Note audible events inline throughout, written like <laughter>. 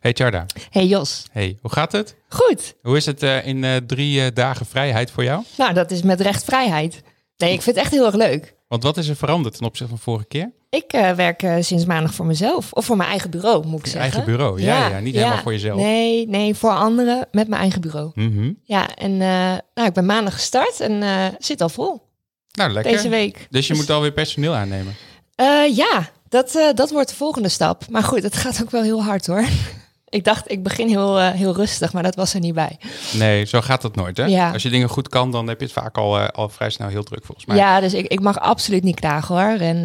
Hey Tjarda. Hey Jos. Hey, hoe gaat het? Goed. Hoe is het uh, in uh, drie uh, dagen vrijheid voor jou? Nou, dat is met recht vrijheid. Nee, ik vind het echt heel erg leuk. Want wat is er veranderd ten opzichte van vorige keer? Ik werk sinds maandag voor mezelf. Of voor mijn eigen bureau, moet ik Je zeggen. eigen bureau, ja, ja, ja niet helemaal voor jezelf. Nee, nee, voor anderen met mijn eigen bureau. -hmm. Ja, en nou, ik ben maandag gestart en zit al vol. Nou, lekker. Deze week. Dus je moet alweer personeel aannemen? ja, dat, dat wordt de volgende stap. Maar goed, het gaat ook wel heel hard hoor. Ik dacht, ik begin heel, uh, heel rustig, maar dat was er niet bij. Nee, zo gaat dat nooit. Hè? Ja. Als je dingen goed kan, dan heb je het vaak al, uh, al vrij snel heel druk volgens mij. Ja, dus ik, ik mag absoluut niet klagen hoor. En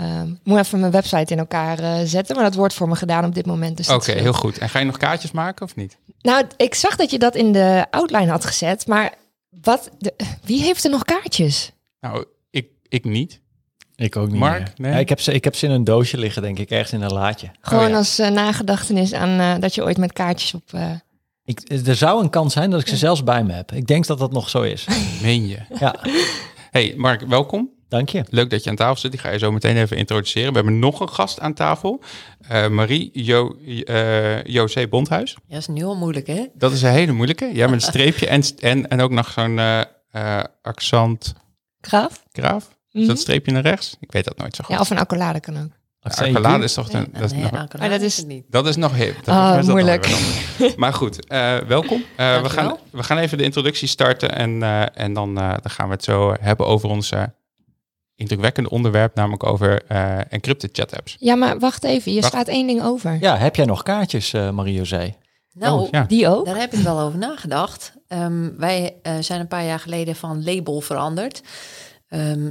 uh, moet even mijn website in elkaar zetten, maar dat wordt voor me gedaan op dit moment. Dus Oké, okay, heel goed. En ga je nog kaartjes maken of niet? Nou, ik zag dat je dat in de outline had gezet, maar wat, de, wie heeft er nog kaartjes? Nou, ik, ik niet. Ik ook niet. Mark? Nee? Ja, ik, heb ze, ik heb ze in een doosje liggen, denk ik, ergens in een laadje. Gewoon Oh, ja. als uh, nagedachtenis aan uh, dat je ooit met kaartjes op. Uh... Ik, er zou een kans zijn dat ik ze zelfs bij me heb. Ik denk dat dat nog zo is. <laughs> Meen je? Ja. Hey, Mark, welkom. Dank je. Leuk dat je aan tafel zit. Die ga je zo meteen even introduceren. We hebben nog een gast aan tafel. Uh, Marie jo, uh, José Bondhuis. Ja, dat is nu al moeilijk, hè? Dat is een hele moeilijke. Ja, met een streepje en, en, en ook nog zo'n uh, accent. Graaf? Graaf? Is dat streepje naar rechts? Ik weet dat nooit zo goed. Ja, of een accolade kan ook. Accolade is toch... Een, nee, dat, is nee, nog, dat is niet. dat is nog hip. Dat Oh, is moeilijk. nog <laughs> maar goed, eh, welkom. Eh, we, gaan, we gaan even de introductie starten. En, eh, en dan, eh, dan gaan we het zo hebben over ons eh, indrukwekkende onderwerp. Namelijk over eh encrypted chat apps. Ja, maar wacht even. Je Wacht. slaat één ding over. Ja, heb jij nog kaartjes, uh, Marie-José? Nou, Oh, ja. Die ook? daar heb ik wel over nagedacht. Ehm, wij eh, zijn een paar jaar geleden van label veranderd. Ehm,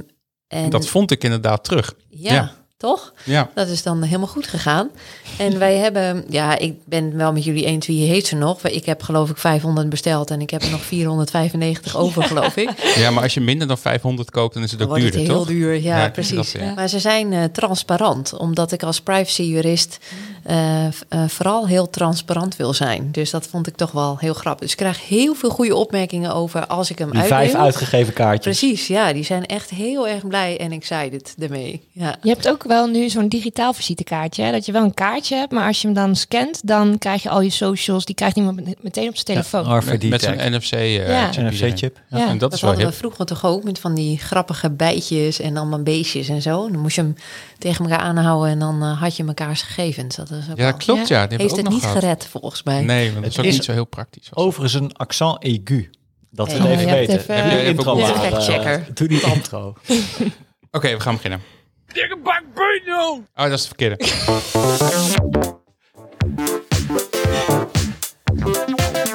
en Dat vond ik inderdaad terug. ja, ja. toch? Ja, Dat is dan helemaal goed gegaan. En wij hebben, ja, ik ben wel met jullie eens wie heet ze nog. Ik heb geloof ik 500 besteld en ik heb er nog 495 over, geloof ik. ja, maar als je minder dan 500 koopt, dan is het Dan ook wordt het duurder, heel toch? duur, ja, Ja, precies. dat, ja. Maar ze zijn eh, transparant, omdat ik als privacyjurist eh, eh, vooral heel transparant wil zijn. Dus dat vond ik toch wel heel grappig. Dus ik krijg heel veel goede opmerkingen over als ik hem Die uitdeel. vijf uitgegeven kaartjes. Precies, ja, die zijn echt heel erg blij en excited ermee. Ja. Je hebt ook wel nu zo'n digitaal visitekaartje. Hè? Dat je wel een kaartje hebt, maar als je hem dan scant, dan krijg je al je socials. Die krijgt iemand met- meteen op zijn telefoon. Ja, Met, met zo'n NFC, eh, Ja. NFC-chip. Ja. En dat Dat is wel hadden hip. we vroeger toch ook met van die grappige bijtjes en allemaal beestjes en zo. Dan moest je hem tegen elkaar aanhouden en dan had je mekaars gegevens. Dat is ook Ja, wel- klopt, ja. Die hebben Heeft het niet gehad. gered volgens mij. Nee, want dat Het is ook is- niet zo heel praktisch. Overigens een accent aigu. Dat we Hey. even weten. even- Heb je de even intro eh, factchecker. Doe die intro. <laughs> Oké, we gaan beginnen. Oh, dat is het verkeerde.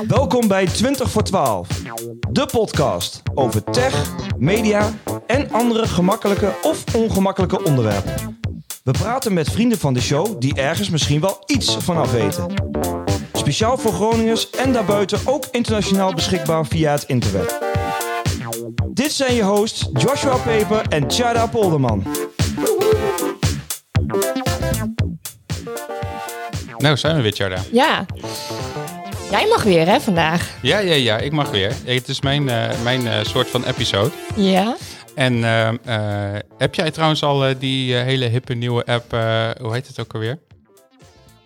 Welkom bij 20 voor 12, de podcast over tech, media en andere gemakkelijke of ongemakkelijke onderwerpen. We praten met vrienden van de show die ergens misschien wel iets vanaf weten. Speciaal voor Groningers en daarbuiten ook internationaal beschikbaar via het internet. Dit zijn je hosts Joshua Peper en Tjada Polderman. Nou, zijn we weer, Tjarda. Ja. Jij mag weer, hè, vandaag? Ja, ja, ja, ik mag weer. Het is mijn, eh, mijn eh, soort van episode. Ja. En eh, eh, heb jij trouwens al eh, die hele hippe nieuwe app, hoe heet het ook alweer?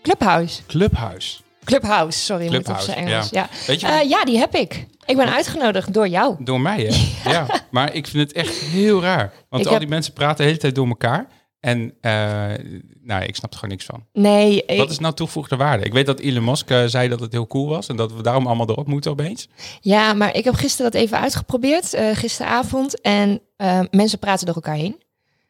Clubhouse. Clubhouse. Clubhouse, sorry, moet op Clubhouse, zijn Engels. Ja. Weet je, ja, die heb ik. Ik ben uitgenodigd door jou. door mij hè? <laughs> Ja. Maar ik vind het echt heel raar. Want Ik al heb- die mensen praten de hele tijd door elkaar. En nou, ik snap er gewoon niks van. Nee, ik- Wat is nou toegevoegde waarde? Ik weet dat Elon Musk zei dat het heel cool was. En dat we daarom allemaal erop moeten opeens. ja, maar ik heb gisteren dat even uitgeprobeerd, gisteravond. En eh, mensen praten door elkaar heen.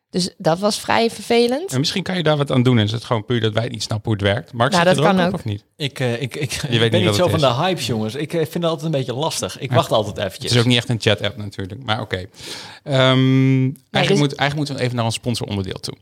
Dus dat was vrij vervelend. En misschien kan je daar wat aan doen. En is het gewoon puur dat wij niet snappen hoe het werkt. Mark, Nou, zit dat er kan ook op ook. of niet? Ik, eh, ik, ik, ik niet ben niet zo het van de hypes, jongens. Ik eh, vind het altijd een beetje lastig. Ik wacht altijd Het eventjes. is ook niet echt een chat-app natuurlijk. Maar oké. Ehm, eigenlijk, dus- moet, eigenlijk moeten we even naar ons sponsoronderdeel toe.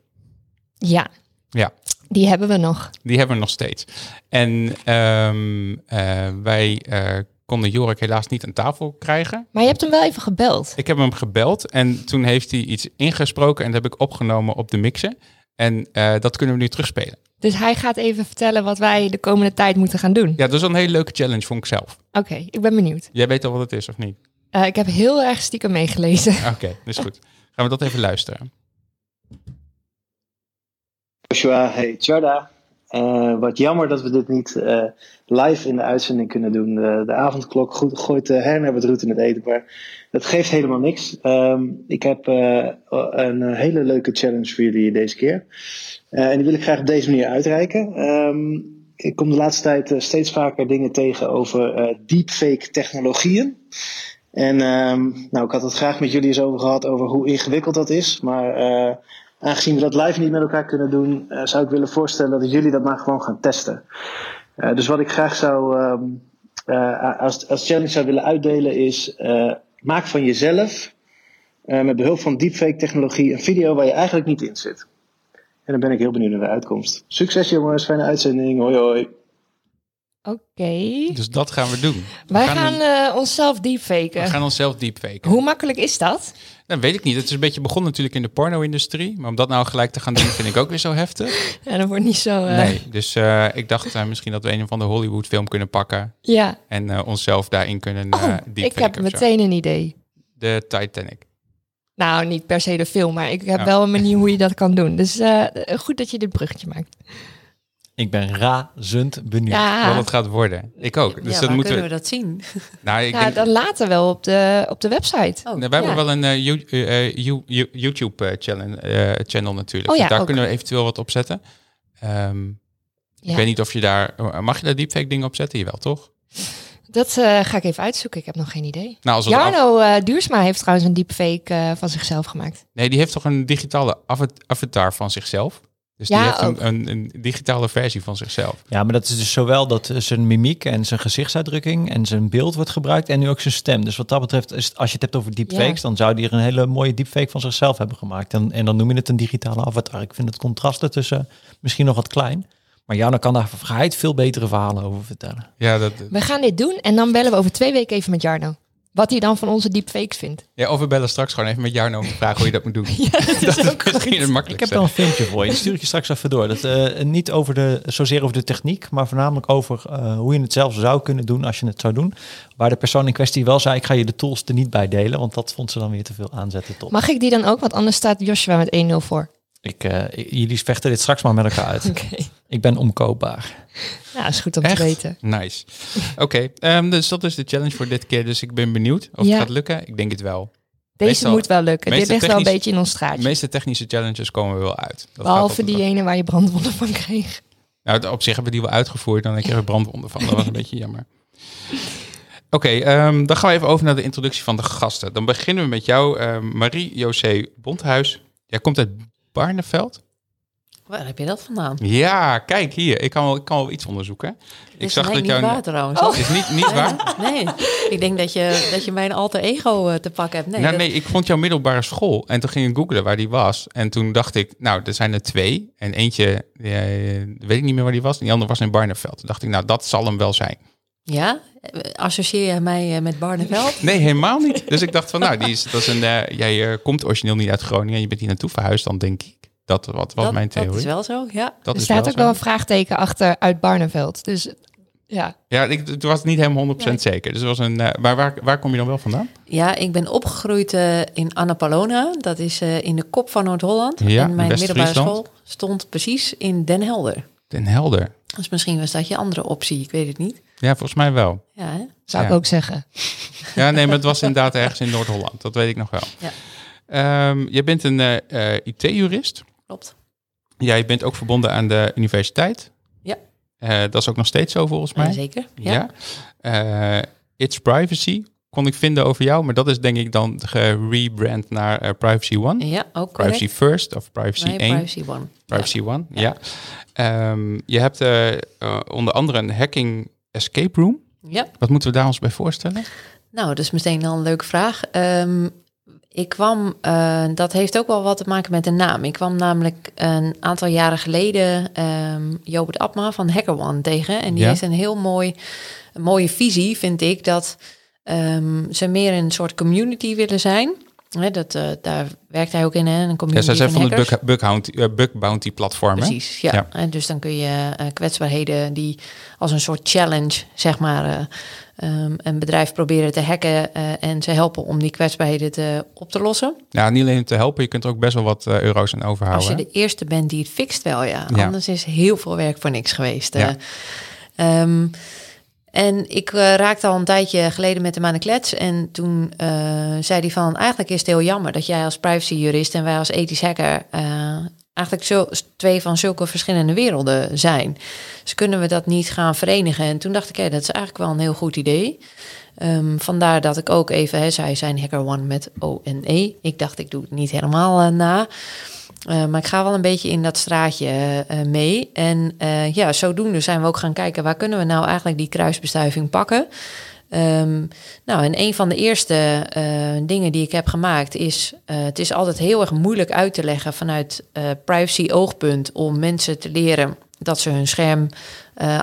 Ja, Ja, die hebben we nog. die hebben we nog steeds. En ehm, eh, wij eh, konden Jorik helaas niet aan tafel krijgen. Maar je hebt hem wel even gebeld. Ik heb hem gebeld en toen heeft hij iets ingesproken en dat heb ik opgenomen op de mixer. En eh, dat kunnen we nu terugspelen. Dus hij gaat even vertellen wat wij de komende tijd moeten gaan doen. Ja, dat is wel een hele leuke challenge, vond ik zelf. Oké, ik ben benieuwd. Jij weet al wat het is, of niet? Eh, ik heb heel erg stiekem meegelezen. <laughs> Oké, dat is goed. Gaan we dat even luisteren. Joshua, hey Tjarda. Eh, wat jammer dat we dit niet eh, live in de uitzending kunnen doen. De, de avondklok gooit uh, her het route in het eten, maar dat geeft helemaal niks. Ehm, ik heb een hele leuke challenge voor jullie deze keer. en die wil ik graag op deze manier uitreiken. Ehm, ik kom de laatste tijd steeds vaker dingen tegen over deepfake technologieën. En ehm, nou, ik had het graag met jullie eens over gehad over hoe ingewikkeld dat is. Maar aangezien we dat live niet met elkaar kunnen doen, uh, zou ik willen voorstellen dat jullie dat maar gewoon gaan testen. Uh, dus wat ik graag zou um, uh, als, als challenge zou willen uitdelen is: maak van jezelf met behulp van deepfake technologie een video waar je eigenlijk niet in zit. En dan ben ik heel benieuwd naar de uitkomst. Succes jongens, fijne uitzending. Hoi hoi. Oké. Dus dat gaan we doen. Wij gaan, gaan onszelf deepfaken. We gaan onszelf deepfaken. Hoe makkelijk is dat? Dat weet ik niet. Het is een beetje begonnen natuurlijk in de porno-industrie. Maar om dat nou gelijk te gaan doen, vind ik ook weer zo heftig. <laughs> Ja, dat wordt niet zo... Uh... Nee, dus uh, ik dacht uh, misschien dat we een van de Hollywood-film kunnen pakken. Ja. En onszelf daarin kunnen oh, Ik heb meteen een idee. De Titanic. Nou, niet per se de film, maar ik heb wel een manier hoe je dat kan doen. Dus goed dat je dit bruggetje maakt. Ik ben razend benieuwd ja. wat het gaat worden. Ik ook. Dus ja, dan moeten kunnen we dat zien? <laughs> Nou, ik ja, denk... dan later wel op de, op de website. Oh, nou, we hebben wel een uh, uh, YouTube channel, channel natuurlijk. Oh, ja, dus daar ook. kunnen we eventueel wat op zetten. Um, ik weet niet of je daar... Mag je daar deepfake dingen op zetten? Jawel, toch? Dat uh, ga ik even uitzoeken. Ik heb nog geen idee. Nou, als Jarno af... uh, Duursma heeft trouwens een deepfake uh, van zichzelf gemaakt. Nee, die heeft toch een digitale avatar van zichzelf? Dus die ja, heeft een, een, een, digitale versie van zichzelf. Ja, maar dat is dus zowel dat zijn mimiek en zijn gezichtsuitdrukking en zijn beeld wordt gebruikt en nu ook zijn stem. Dus wat dat betreft, is, als je het hebt over deepfakes, ja. dan zou die er een hele mooie deepfake van zichzelf hebben gemaakt. En, en dan noem je het een digitale avatar. Ik vind het contrast ertussen misschien nog wat klein. Maar Jana kan daar geheid veel betere verhalen over vertellen. Ja, dat... We gaan dit doen en dan bellen we over twee weken even met Jarno. Wat hij dan van onze deepfakes vindt. Ja, of we bellen straks gewoon even met jou om te vragen hoe je dat moet doen. <laughs> ja, dat is, <laughs> dat ook is misschien het makkelijkste. Ik heb wel een filmpje voor je. Die stuur ik je straks even door. Dat, uh, niet over de, zozeer over de techniek, maar voornamelijk over uh, hoe je het zelf zou kunnen doen als je het zou doen. Waar de persoon in kwestie wel zei, ik ga je de tools er niet bij delen, want dat vond ze dan weer te veel aanzetten tot. Mag ik die dan ook? Want anders staat Joshua met 1-0 voor. Ik, uh, jullie vechten dit straks maar met elkaar uit. <laughs> Okay. Ik ben omkoopbaar. Ja, is goed om Echt? te weten. Nice. Oké, okay, um, dus dat is de challenge voor dit keer. Dus ik ben benieuwd of Ja. het gaat lukken. Ik denk het wel. Deze Meestal- moet wel lukken. Dit ligt wel een beetje in ons De straatje. meeste technische challenges komen we wel uit. Dat Behalve die ene waar je brandwonden van kreeg. Nou, op zich hebben we die wel uitgevoerd. Dan kreeg ik brandwonden van. Dat was een beetje jammer. <laughs> Oké, ehm, dan gaan we even over naar de introductie van de gasten. Dan beginnen we met jou, ehm, Marie-José Bondhuis. Jij komt uit Barneveld. Waar heb je dat vandaan? Ja, kijk hier. Ik kan wel, ik kan wel iets onderzoeken. Dit is mij niet jouw- waar trouwens. Oh. Is niet, niet waar? <laughs> Nee, ik denk dat je, dat je mijn alter ego eh, te pakken hebt. Nee, nou, dat- nee, ik vond jouw middelbare school. En toen ging ik googlen waar die was. En toen dacht ik, nou, er zijn er twee. En eentje, eh, weet ik niet meer waar die was. En die andere was in Barneveld. Toen dacht ik, nou, dat zal hem wel zijn. Ja? Associeer je mij eh, met Barneveld? Nee, helemaal niet. Dus ik dacht van, nou, die is, dat is een, eh, jij eh, komt origineel niet uit Groningen. En je bent hier naartoe verhuisd, dan denk ik. Dat wat, was dat, mijn theorie. Dat is wel zo, ja. Dat er staat ook zo. wel een vraagteken achter uit Barneveld. Dus ja, Ja, ik, het was niet helemaal 100% Nee. zeker. Dus het was een, maar waar, waar kom je dan wel vandaan? Ja, ik ben opgegroeid in Annapolona. Dat is eh, in de kop van Noord-Holland. Ja, en mijn middelbare school stond precies in Den Helder. Den Helder. Dus misschien was dat je andere optie, ik weet het niet. Ja, volgens mij wel. Ja, hè? zou ik Ja. ook zeggen. Ja, nee, maar het was inderdaad ergens in Noord-Holland. Dat weet ik nog wel. Ja. Ehm, je bent een eh, eh, IT-jurist. klopt. Jij bent ook verbonden aan de universiteit. Ja. Eh, dat is ook nog steeds zo volgens mij. Ja, zeker. Ja. Ja. Eh, It's Privacy kon ik vinden over jou, maar dat is denk ik dan gerebrand naar eh, Privacy One. Ja, ook Privacy. First of Privacy Nee, 1. Privacy One. Privacy One, ja. Ehm, je hebt eh, eh, onder andere een hacking escape room. Ja. ja. Wat moeten we daar ons bij voorstellen? Nou, dat is meteen al een leuke vraag. Ehm, ik kwam, dat heeft ook wel wat te maken met de naam. Ik kwam namelijk een aantal jaren geleden ehm Jobert Abma van HackerOne tegen. En die Ja. heeft een heel mooi, een mooie visie, vind ik, dat ehm, ze meer een soort community willen zijn. Hè, dat, eh, daar werkt hij ook in, hè, een Ja, community zij zijn van het hackers. bug, bug, bounty, eh, bug bounty platform. hè? Precies, ja. Ja. En dus dan kun je eh, kwetsbaarheden die als een soort challenge, zeg maar, eh, ehm, een bedrijf proberen te hacken en ze helpen om die kwetsbaarheden te, op te lossen. Ja, niet alleen te helpen, je kunt er ook best wel wat euro's aan Als overhouden. je de eerste bent die het fixt wel, ja. Ja. Anders is heel veel werk voor niks geweest. Ja. eh. En ik eh, raakte al een tijdje geleden met hem aan de klets. En toen eh, zei hij van... eigenlijk is het heel jammer dat jij als privacyjurist... en wij als ethisch hacker... eh, eigenlijk zo, twee van zulke verschillende werelden zijn. Dus kunnen we dat niet gaan verenigen? En toen dacht ik, hé, dat is eigenlijk wel een heel goed idee. Ehm, vandaar dat ik ook even... Hè, zij zijn Hacker One met O en E. Ik dacht, ik doe het niet helemaal na... Uh, maar ik ga wel een beetje in dat straatje uh, mee. En uh, ja, zodoende zijn we ook gaan kijken... waar kunnen we nou eigenlijk die kruisbestuiving pakken... Um, nou, en een van de eerste dingen die ik heb gemaakt is: het is altijd heel erg moeilijk uit te leggen vanuit privacy-oogpunt om mensen te leren dat ze hun scherm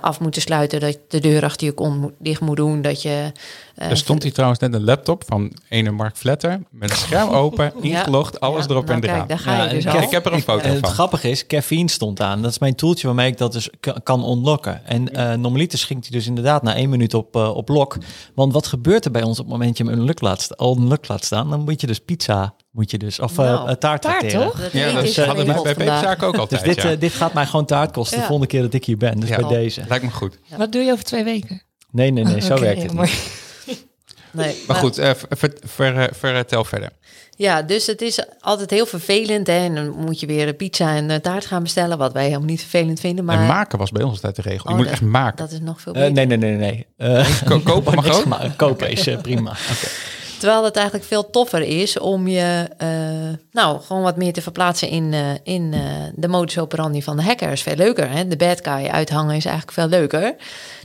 af moeten sluiten, dat je de deur achter je kont moet, dicht moet doen, dat je. er stond hier trouwens net een laptop van ene Mark Vletter met het scherm <laughs> open, ingelogd, ja, alles ja, erop nou, en eraan. Kijk, daar ga Ja, dus en. Ik heb er een foto En het van. grappige is, caffeine stond aan. Dat is mijn toeltje waarmee ik dat dus kan unlocken. En uh, normaliter ging hij dus inderdaad na één minuut op, uh, op lok. Want wat gebeurt er bij ons op het moment dat je hem unlock laat, unlock laat staan? Dan moet je dus pizza, moet je dus, of uh, Nou, taart taart, tracteren. toch? Dat Ja, dat ik hadden niet wij bij. Peperzaak ook Dus altijd. dit, ja. uh, dit gaat mij gewoon taart kosten Ja. de volgende keer dat ik hier ben. Dus Ja. bij deze. Lijkt me goed. Wat doe je over twee weken? Nee, nee, nee, zo Oké, werkt het niet. <laughs> Nee, Maar goed, eh, ver, ver, eh, vertel verder. Ja, dus het is altijd heel vervelend. Hè? En dan moet je weer pizza en eh, taart gaan bestellen, wat wij helemaal niet vervelend vinden. Maar en maken was bij ons altijd de regel. Je Oh, moet dat- echt maken. dat is nog veel Uh, beter. nee, nee, nee, nee. Uh, Ko- kopen <laughs> mag ook? Kopen is prima. <laughs> Terwijl het eigenlijk veel toffer is om je eh, nou, gewoon wat meer te verplaatsen in, eh, in eh, de modus operandi van de hacker. is veel leuker. Hè? De bad guy uithangen is eigenlijk veel leuker.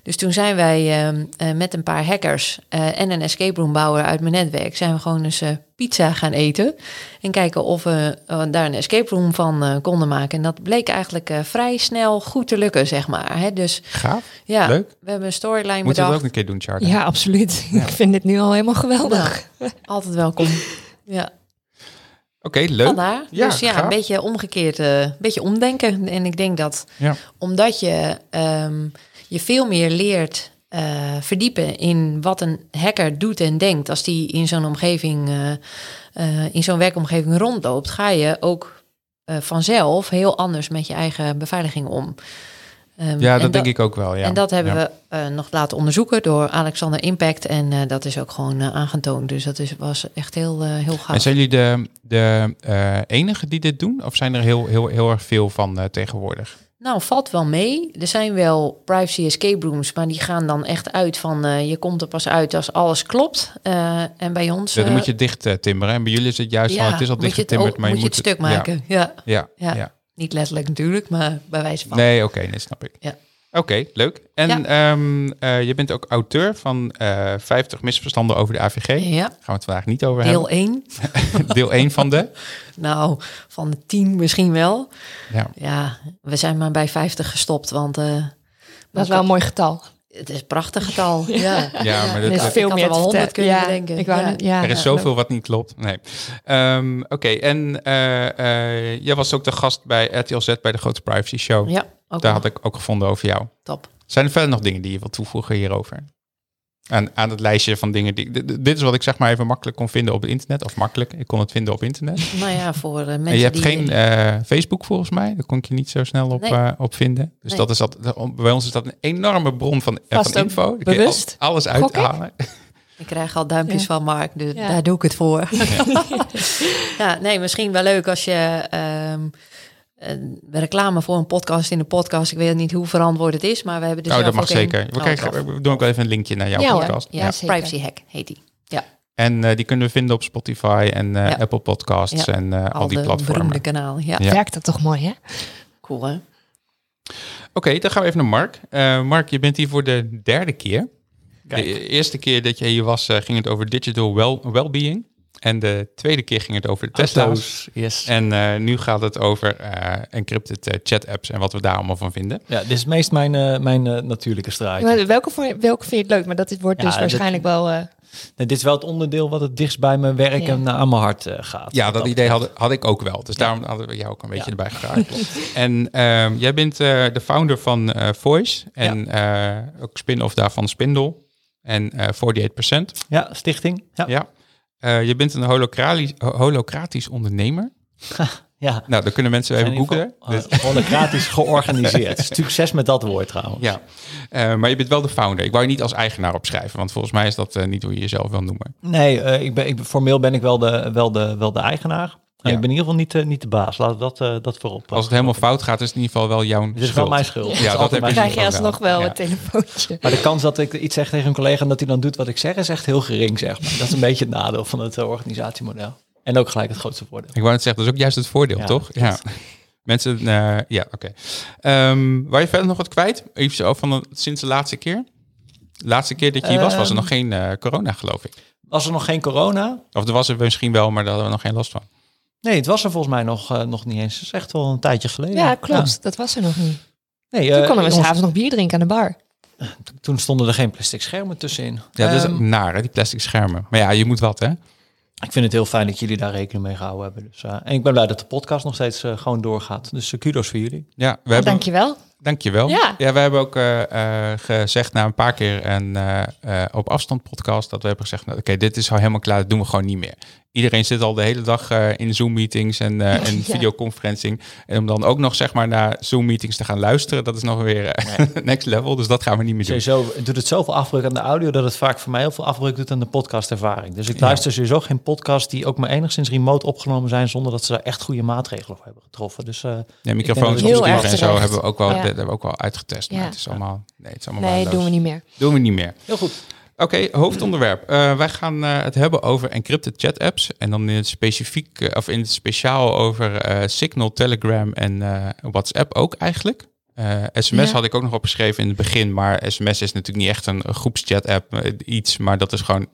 Dus toen zijn wij eh, eh, met een paar hackers eh, en een escape room bouwer uit mijn netwerk... zijn we gewoon eens eh, pizza gaan eten. En kijken of we daar een escape room van eh, konden maken. En dat bleek eigenlijk eh, vrij snel goed te lukken, zeg maar. Hè? Dus Gaaf. ja, Leuk. we hebben een storyline Moeten we dat ook een keer doen, Charlie? Ja, absoluut. Ik vind dit nu al helemaal geweldig. Altijd welkom. Ja. Oké, leuk. Vandaar. Ja, dus ja, gaaf. een beetje omgekeerd, eh, een beetje omdenken. En ik denk dat Ja. omdat je ehm, je veel meer leert eh, verdiepen in wat een hacker doet en denkt als die in zo'n omgeving, eh, eh, in zo'n werkomgeving rondloopt, ga je ook vanzelf heel anders met je eigen beveiliging om. Ehm, Ja, dat denk ik ook wel. Ja. En dat hebben Ja. we nog laten onderzoeken door Alexander Impact. En dat is ook gewoon aangetoond. Dus dat is, was echt heel, heel gaaf. En zijn jullie de, de enige die dit doen? Of zijn er heel, heel, heel erg veel van tegenwoordig? Nou, valt wel mee. Er zijn wel privacy escape rooms, maar die gaan dan echt uit van eh, je komt er pas uit als alles klopt. Eh, en bij ons. Ja, dan eh, moet je dicht timmeren. En bij jullie is het juist van, het is al dicht getimmerd, maar je moet je het stuk maken. Ja, Ja, ja, Ja. ja. niet letterlijk natuurlijk, maar bij wijze van. Nee, oké, nee, snap ik. Ja. Oké, leuk. En Ja. ehm, eh, je bent ook auteur van eh 50 misverstanden over de AVG. Daar Ja, gaan we het vandaag niet over deel 1. hebben. <laughs> Deel 1 van de. <laughs> Nou, van de 10 misschien wel. Ja. Ja, we zijn maar bij 50 gestopt, want eh, Dat is wel een mooi getal. het is een prachtig getal. <laughs> Ja. Ja, maar Er dat, is dat- veel ik had meer er wel te 100 vertellen. kunnen ja. Ik wou, Ja. er is zoveel wat niet klopt. Nee. Ehm, Oké, en eh, eh, jij was ook de gast bij RTL Z bij de Grote Privacy Show. ja, ook Daar wel had ik ook gevonden over jou. top. Zijn er verder nog dingen die je wilt toevoegen hierover? Aan, aan het lijstje van dingen die. Dit is wat ik zeg maar even makkelijk kon vinden op het internet. Of makkelijk, ik kon het vinden op internet. <laughs> Nou ja, voor eh, mensen en je hebt die... geen eh, Facebook volgens mij. Daar kon ik je niet zo snel op, Nee. eh, op vinden. Dus Nee. dat is dat, bij ons is dat een enorme bron van, Vast van ook info. Bewust, al- alles ik? uithalen. <laughs> Ik krijg al duimpjes Ja. van Mark, dus Ja. daar doe ik het voor. Ja. <laughs> nee, misschien wel leuk als je ehm, reclame voor een podcast in de podcast. Ik weet niet hoe verantwoord het is, maar we hebben dus Nou, dat mag zeker. We, Oh, krijgen, we doen ook wel even een linkje naar jouw Ja, hoor. podcast. Ja, Ja, zeker. Privacy Hack heet die. En eh, die kunnen we vinden op Spotify en eh, Ja. Apple Podcasts Ja. en eh, al, die de platformen. kanaal. Ja, Ja. Werkt dat toch mooi, hè? cool hè? Oké, dan gaan we even naar Mark. Mark, je bent hier voor de derde keer. Kijk. De eerste keer dat je hier was, ging het over digital well, well-being. En de tweede keer ging het over de Tesla's. Auto's, yes. En eh, nu gaat het over eh, encrypted eh, chat apps en wat we daar allemaal van vinden. Ja, dit is het meest mijn, eh, mijn natuurlijke straatje. Maar welke, vond je- welke vind je het leuk? Maar dat wordt Ja, dus dit- waarschijnlijk wel... eh, Nee, dit is wel het onderdeel wat het dichtst bij mijn werk Ja. en aan mijn hart eh, gaat. Ja, dat idee had, had ik ook wel. Dus daarom hadden we jou ook een beetje erbij gevraagd. <laughs> en ehm, jij bent eh, de founder van eh, Voice en eh, ook spin-off daarvan Spindle en eh 48%. Ja, stichting. Ja. Eh, je bent een holocratisch, holocratisch ondernemer. <laughs> ja. Nou, dan kunnen mensen even googlen. geval, Dus- eh, holocratisch georganiseerd. <laughs> Succes met dat woord trouwens. ja, Eh, maar je bent wel de founder. Ik wou je niet als eigenaar opschrijven, want volgens mij is dat niet hoe je jezelf wil noemen. Nee, ik ben, ik, formeel ben ik wel de, wel de, wel de eigenaar. Ja. ik ben in ieder geval niet, de- niet de baas. Laten we dat, eh, dat voorop. Als het helemaal fout gaat, is het in ieder geval wel jouw Het is schuld. wel mijn schuld. Ja, dat heb je krijg je wel. alsnog wel Ja. een telefoontje. Maar de kans dat ik iets zeg tegen een collega en dat hij dan doet wat ik zeg, is echt heel gering, zeg maar. Dat is een beetje het nadeel van het eh, organisatiemodel. En ook gelijk het grootste voordeel. Ik wou net zeggen, dat is ook juist het voordeel, Ja, toch? Ja. Mensen, eh, ja, oké. Ehm waar je verder nog wat kwijt? Even zo van de- sinds de laatste keer? De laatste keer dat je hier was, was er Ehm. nog geen eh, corona, geloof ik. Was er nog geen corona? Of er was er misschien wel, maar daar hadden we nog geen last van. Nee, het was er volgens mij nog, eh, nog niet eens. Het is echt wel een tijdje geleden. Ja, klopt. Dat was er nog niet. Nee, Toen eh, konden we ons- s'avonds nog bier drinken aan de bar. toen stonden er geen plastic schermen tussenin. Ja, dat is ook naar, hè, die plastic schermen. Maar ja, je moet wat, hè? Ik vind het heel fijn dat jullie daar rekening mee gehouden hebben. Dus, eh, en ik ben blij dat de podcast nog steeds eh, gewoon doorgaat. Dus eh, kudos voor jullie. Ja, we Oh, hebben, dankjewel. Dankjewel. Ja. ja, we hebben ook eh, eh, gezegd na een paar keer een eh, eh, op afstand podcast dat we hebben gezegd, nou, oké, dit is al helemaal klaar, dat doen we gewoon niet meer. Iedereen zit al de hele dag eh, in Zoom-meetings en, eh, <laughs> en Ja. videoconferencing. En om dan ook nog zeg maar naar Zoom-meetings te gaan luisteren, dat is nog weer eh, <laughs> next level. Dus dat gaan we niet meer doen. Sowieso het doet het zoveel afbreuk aan de audio dat het vaak voor mij heel veel afbreuk doet aan de podcastervaring. Dus ik luister sowieso geen podcast die ook maar enigszins remote opgenomen zijn zonder dat ze daar echt goede maatregelen voor hebben getroffen. Dus eh, Ja, microfoons erg en zo hebben we ook wel, Ja. dat hebben we ook wel uitgetest. Maar Ja. het is allemaal, nee, het is allemaal Nee, waardeloos. doen we niet meer. Doen we niet meer. heel goed. Oké, hoofdonderwerp. Eh, wij gaan eh, het hebben over encrypted chat apps. En dan in het specifiek, eh, of in het speciaal over Signal, Telegram en WhatsApp ook eigenlijk. Sms Ja. had ik ook nog opgeschreven in het begin, maar sms is natuurlijk niet echt een groepschat app, iets, maar dat is gewoon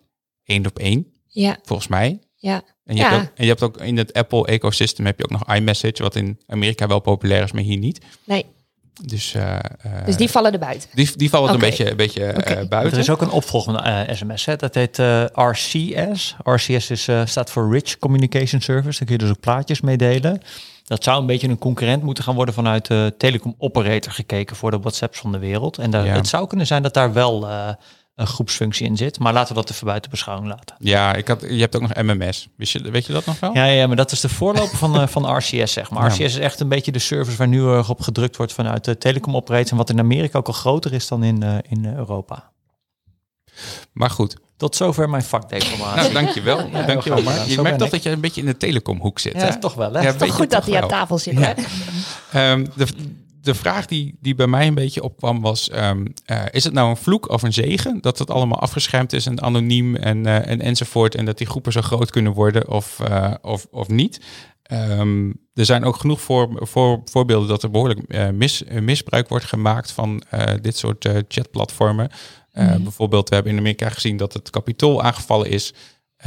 één op één, Ja, volgens mij. ja. En je, Ja. hebt ook, en je hebt ook in het Apple-ecosysteem heb je ook nog iMessage, wat in Amerika wel populair is, maar hier niet. Nee, Dus, eh, eh, dus die vallen er buiten. die, die vallen Oké. een beetje, een beetje eh, buiten. Er is ook een opvolgende eh, sms. Hè. Dat heet eh, RCS. RCS is, eh, staat voor Rich Communication Service. Daar kun je dus ook plaatjes mee delen. Dat zou een beetje een concurrent moeten gaan worden vanuit de telecom operator gekeken voor de WhatsApps van de wereld. En daar, Ja. het zou kunnen zijn dat daar wel eh, een groepsfunctie in zit. Maar laten we dat even buiten beschouwing laten. Ja, ik had, je hebt ook nog MMS. Wist je, weet je dat nog wel? Ja, ja, maar dat is de voorloper van, eh, van RCS, zeg maar. Ja. RCS is echt een beetje de service waar nu erg op gedrukt wordt vanuit de telecom operator. En wat in Amerika ook al groter is dan in, eh, in Europa. Maar goed. Tot zover mijn vakdeformatie. Nou, dankjewel. dankjewel. Maar je merkt toch dat je een beetje in de telecomhoek zit. Ja, hè? toch wel, hè? Ja, Toch weet je goed dat hij aan tafel zit. Ja. hè? Ehm, de, de vraag die, die bij mij een beetje opkwam was... ehm, eh, is het nou een vloek of een zegen? Dat het allemaal afgeschermd is en anoniem en, eh, en enzovoort... en dat die groepen zo groot kunnen worden of, eh, of, of niet? Ehm, er zijn ook genoeg voor, voor, voorbeelden dat er behoorlijk eh, mis, misbruik wordt gemaakt... van dit soort chatplatformen. Eh, Bijvoorbeeld, we hebben in Amerika gezien dat het kapitool aangevallen is...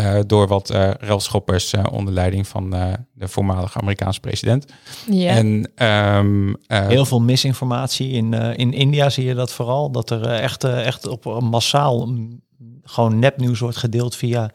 eh, door wat eh relschoppers eh, onder leiding van eh, de voormalige Amerikaanse president. Ja. En ehm, eh, Heel veel misinformatie. In, eh, in India zie je dat vooral. Dat er echt, echt op een massaal mm, gewoon nepnieuws wordt gedeeld via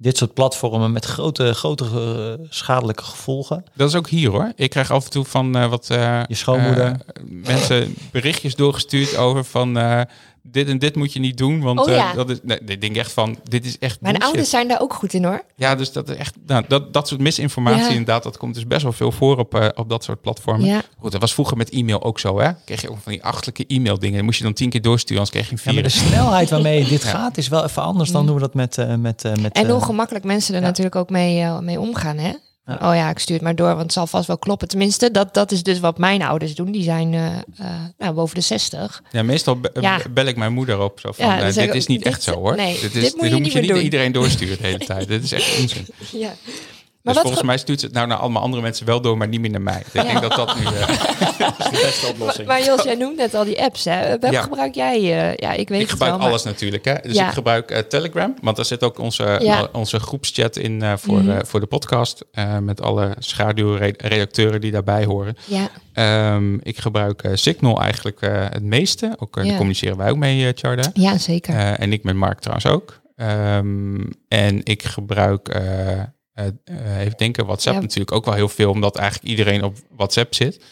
dit soort platformen met grote, grote schadelijke gevolgen. dat is ook hier hoor. Ik krijg af en toe van eh, wat eh, Je schoonmoeder. mensen berichtjes doorgestuurd over van eh, dit en dit moet je niet doen. Want Oh, eh, ja. dat is, nee, ik denk echt van, dit is echt Mijn bullshit. ouders zijn daar ook goed in hoor. Ja, dus dat is echt, nou, dat, dat soort misinformatie Ja. inderdaad, dat komt dus best wel veel voor op, eh, op dat soort platformen. Ja. Goed, dat was vroeger met e-mail ook zo, hè? Kreeg je ook van die achtelijke e-mail dingen. Die moest je dan tien keer doorsturen, anders kreeg je Ja, een maar de virus. snelheid waarmee dit <laughs> gaat is wel even anders dan hoe we dat met... eh, met, eh, met En hoe gemakkelijk mensen er ja. natuurlijk ook mee, mee omgaan, hè? Oh ja, ik stuur het maar door, want het zal vast wel kloppen. Tenminste, dat, dat is dus wat mijn ouders doen. Die zijn eh, eh, nou, boven de 60. Ja, meestal be- Ja. bel ik mijn moeder op. Zo van, Ja, eh, dit ik is niet dit- echt zo hoor. nee, dit, is, dit moet je niet je niet iedereen doorsturen de hele tijd. dit is echt onzin. <laughs> Ja. Dus wat volgens ge- mij stuurt ze het nou naar allemaal andere mensen wel door, maar niet meer naar mij. Dus Ik denk dat dat nu... eh, <laughs> de beste oplossing. Maar Jos, jij noemt net al die apps, hè? Welke Ja. gebruik jij? eh, ja, ik weet ik het gebruik wel, maar- alles natuurlijk. Hè? Dus Ja. ik gebruik eh, Telegram, want daar zit ook onze, Ja. eh, onze groepschat in eh, voor, Mhm. eh, voor de podcast. eh, met alle schaduwredacteuren die daarbij horen. Ja, Ehm, ik gebruik Signal eigenlijk eh, het meeste. Ook, Ja. Daar communiceren wij ook mee, eh Charda. ja zeker. Eh, en ik met Mark trouwens ook. Ehm, en ik gebruik, eh, eh, even denken, WhatsApp Ja. natuurlijk ook wel heel veel, omdat eigenlijk iedereen op WhatsApp zit.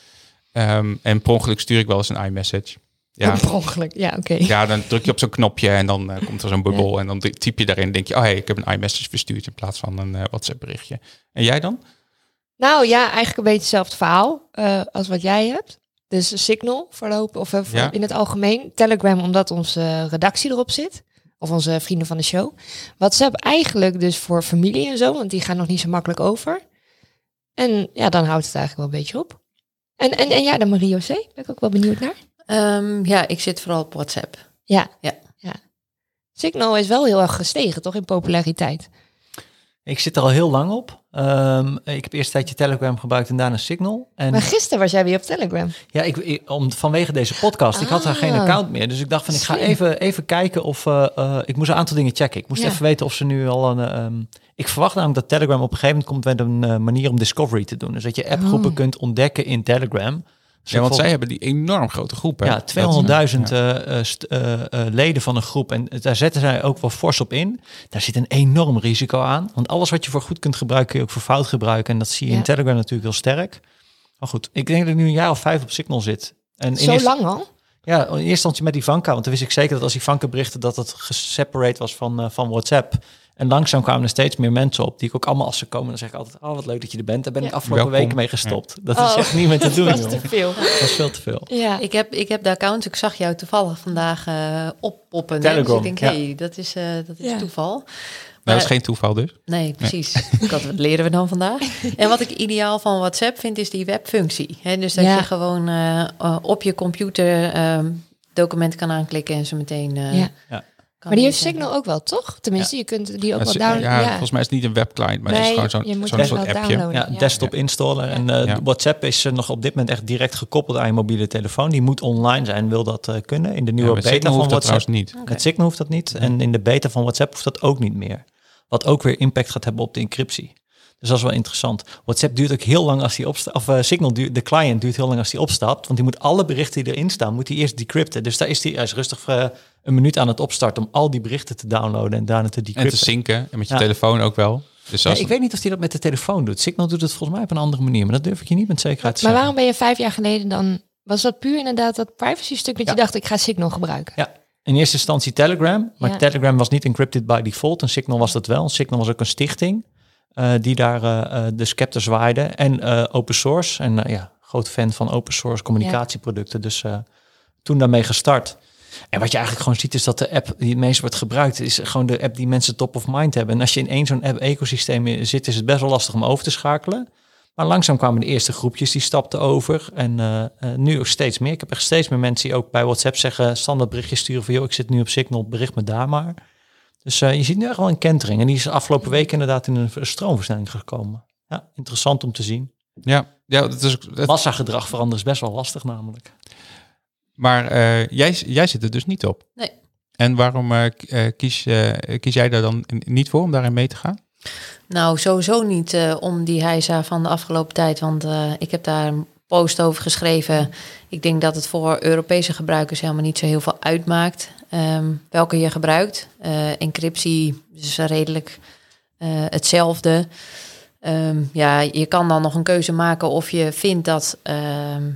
Ehm, en per ongeluk stuur ik wel eens een iMessage. Ja, <laughs> Per ongeluk. Ja, oké. ja, dan druk je op zo'n knopje en dan eh, komt er zo'n bubbel. En dan typ je daarin en denk je, oh hey, ik heb een iMessage verstuurd in plaats van een eh, WhatsApp berichtje. En jij dan? Nou ja, eigenlijk een beetje hetzelfde verhaal als wat jij hebt. Dus Signal voorlopig, of Ja. in het algemeen. Telegram omdat onze redactie erop zit. Of onze vrienden van de show. WhatsApp eigenlijk dus voor familie en zo, want die gaan nog niet zo makkelijk over. En ja, dan houdt het eigenlijk wel een beetje op. En, en, en ja, de Marie José, ben ik ook wel benieuwd naar. Ehm, ja, ik zit vooral op WhatsApp. Ja. Ja. ja. Signal is wel heel erg gestegen, toch, in populariteit? Ik zit er al heel lang op. Ehm, ik heb eerst een tijdje Telegram gebruikt en daarna Signal. En Maar gisteren was jij weer op Telegram. ja, ik, ik- om, vanwege deze podcast. Ik had daar geen Ah. account meer. Dus ik dacht van, ik ga even, even kijken of... eh, eh, ik moest een aantal dingen checken. Ik moest Ja. even weten of ze nu al een... ehm, ik verwacht namelijk dat Telegram op een gegeven moment komt met een eh, manier om discovery te doen. Dus dat je appgroepen Oh. kunt ontdekken in Telegram. Ja, want zij hebben die enorm grote groep. Hè? Ja, Dat- 200.000 ja. eh, eh, eh, leden van een groep. En daar zetten zij ook wel fors op in. Daar zit een enorm risico aan. Want alles wat je voor goed kunt gebruiken, kun je ook voor fout gebruiken. En dat zie je Ja. in Telegram natuurlijk heel sterk. Maar goed, ik denk dat ik nu een jaar of vijf op Signal zit. En in Zo lang al? Ja, in eerste instantie met Ivanka. Want dan wist ik zeker dat als Ivanka berichtte dat het geseparate was van, eh, van WhatsApp. En langzaam kwamen er steeds meer mensen op die ik ook allemaal als ze komen. Dan zeg ik altijd, oh wat leuk dat je er bent. Daar ben ik Ja. afgelopen Welkom. weken mee gestopt. Dat is Oh. echt niet meer te <laughs> doen, Dat is te veel. Dat is veel te veel. Ja. Ik heb, ik heb de account, ik zag jou toevallig vandaag eh oppoppen. Telegram, Dus ik denk, hé, hey, dat is, eh, dat is Ja. toeval. Nou, dat is Maar- geen toeval dus. Nee, precies. Dat leren we dan vandaag. <laughs> En wat ik ideaal van WhatsApp vind, is die webfunctie. Hè, dus dat Ja. je gewoon eh, op je computer ehm, documenten kan aanklikken en ze meteen. eh, Ja. Ja. Kan Maar die heeft. Signal ook wel, toch? Tenminste, je kunt die ook Ja, wel downloaden. ja, Ja, volgens mij is het niet een webclient, maar het is Nee, gewoon je zo'n moet zo'n het soort appje. Ja, Ja. desktop installer. En eh, Ja. WhatsApp is eh, nog op dit moment echt direct gekoppeld aan je mobiele telefoon. Die moet online zijn, wil dat eh, kunnen. In de nieuwe beta Signal van dat WhatsApp. trouwens niet. Met Signal hoeft dat niet. En in de beta van WhatsApp hoeft dat ook niet meer. Wat ook weer impact gaat hebben op de encryptie. Dus dat is wel interessant. WhatsApp duurt ook heel lang als die opstaat. Of eh, Signal, duurt, de client duurt heel lang als die opstaat. Want die moet alle berichten die erin staan, moet hij eerst decrypten. Dus daar is hij, hij is rustig eh, een minuut aan het opstarten om al die berichten te downloaden en daarna te En te decrypten. synken. En met je Ja. telefoon ook wel. Dus ik weet niet of hij dat met de telefoon doet. Signal doet het volgens mij op een andere manier. Maar dat durf ik je niet met zekerheid te Maar zeggen. waarom ben je vijf jaar geleden dan... Was dat puur inderdaad dat privacy stuk dat Ja. je dacht, ik ga Signal gebruiken? Ja, in eerste instantie Telegram. Maar Ja. Telegram was niet encrypted by default. En Signal was dat wel. En Signal was ook een stichting die daar eh, eh, de scepter zwaaide. En eh, open source. En eh, ja, groot fan van open source communicatieproducten. Dus eh, toen daarmee gestart. En wat je eigenlijk gewoon ziet is dat de app die het meest wordt gebruikt... is gewoon de app die mensen top of mind hebben. En als je in één zo'n app-ecosysteem zit... is het best wel lastig om over te schakelen. Maar langzaam kwamen de eerste groepjes die stapten over. En eh, eh, nu ook steeds meer. Ik heb echt steeds meer mensen die ook bij WhatsApp zeggen... standaard berichtjes sturen van... joh, ik zit nu op Signal, bericht me daar maar. Dus eh, je ziet nu echt wel een kentering. En die is de afgelopen week inderdaad in een stroomversnelling gekomen. Ja, interessant om te zien. Ja, ja dat is, dat- Massagedrag veranderen is best wel lastig namelijk. maar eh, jij, jij zit er dus niet op. Nee. En waarom eh, kies, kies jij daar dan niet voor om daarin mee te gaan? Nou, sowieso niet eh, om die hijza van de afgelopen tijd. Want eh, ik heb daar een post over geschreven. Ik denk dat het voor Europese gebruikers helemaal niet zo heel veel uitmaakt. Ehm, welke je gebruikt. Eh, encryptie is redelijk eh, hetzelfde. Ehm, ja, je kan dan nog een keuze maken of je vindt dat, ehm,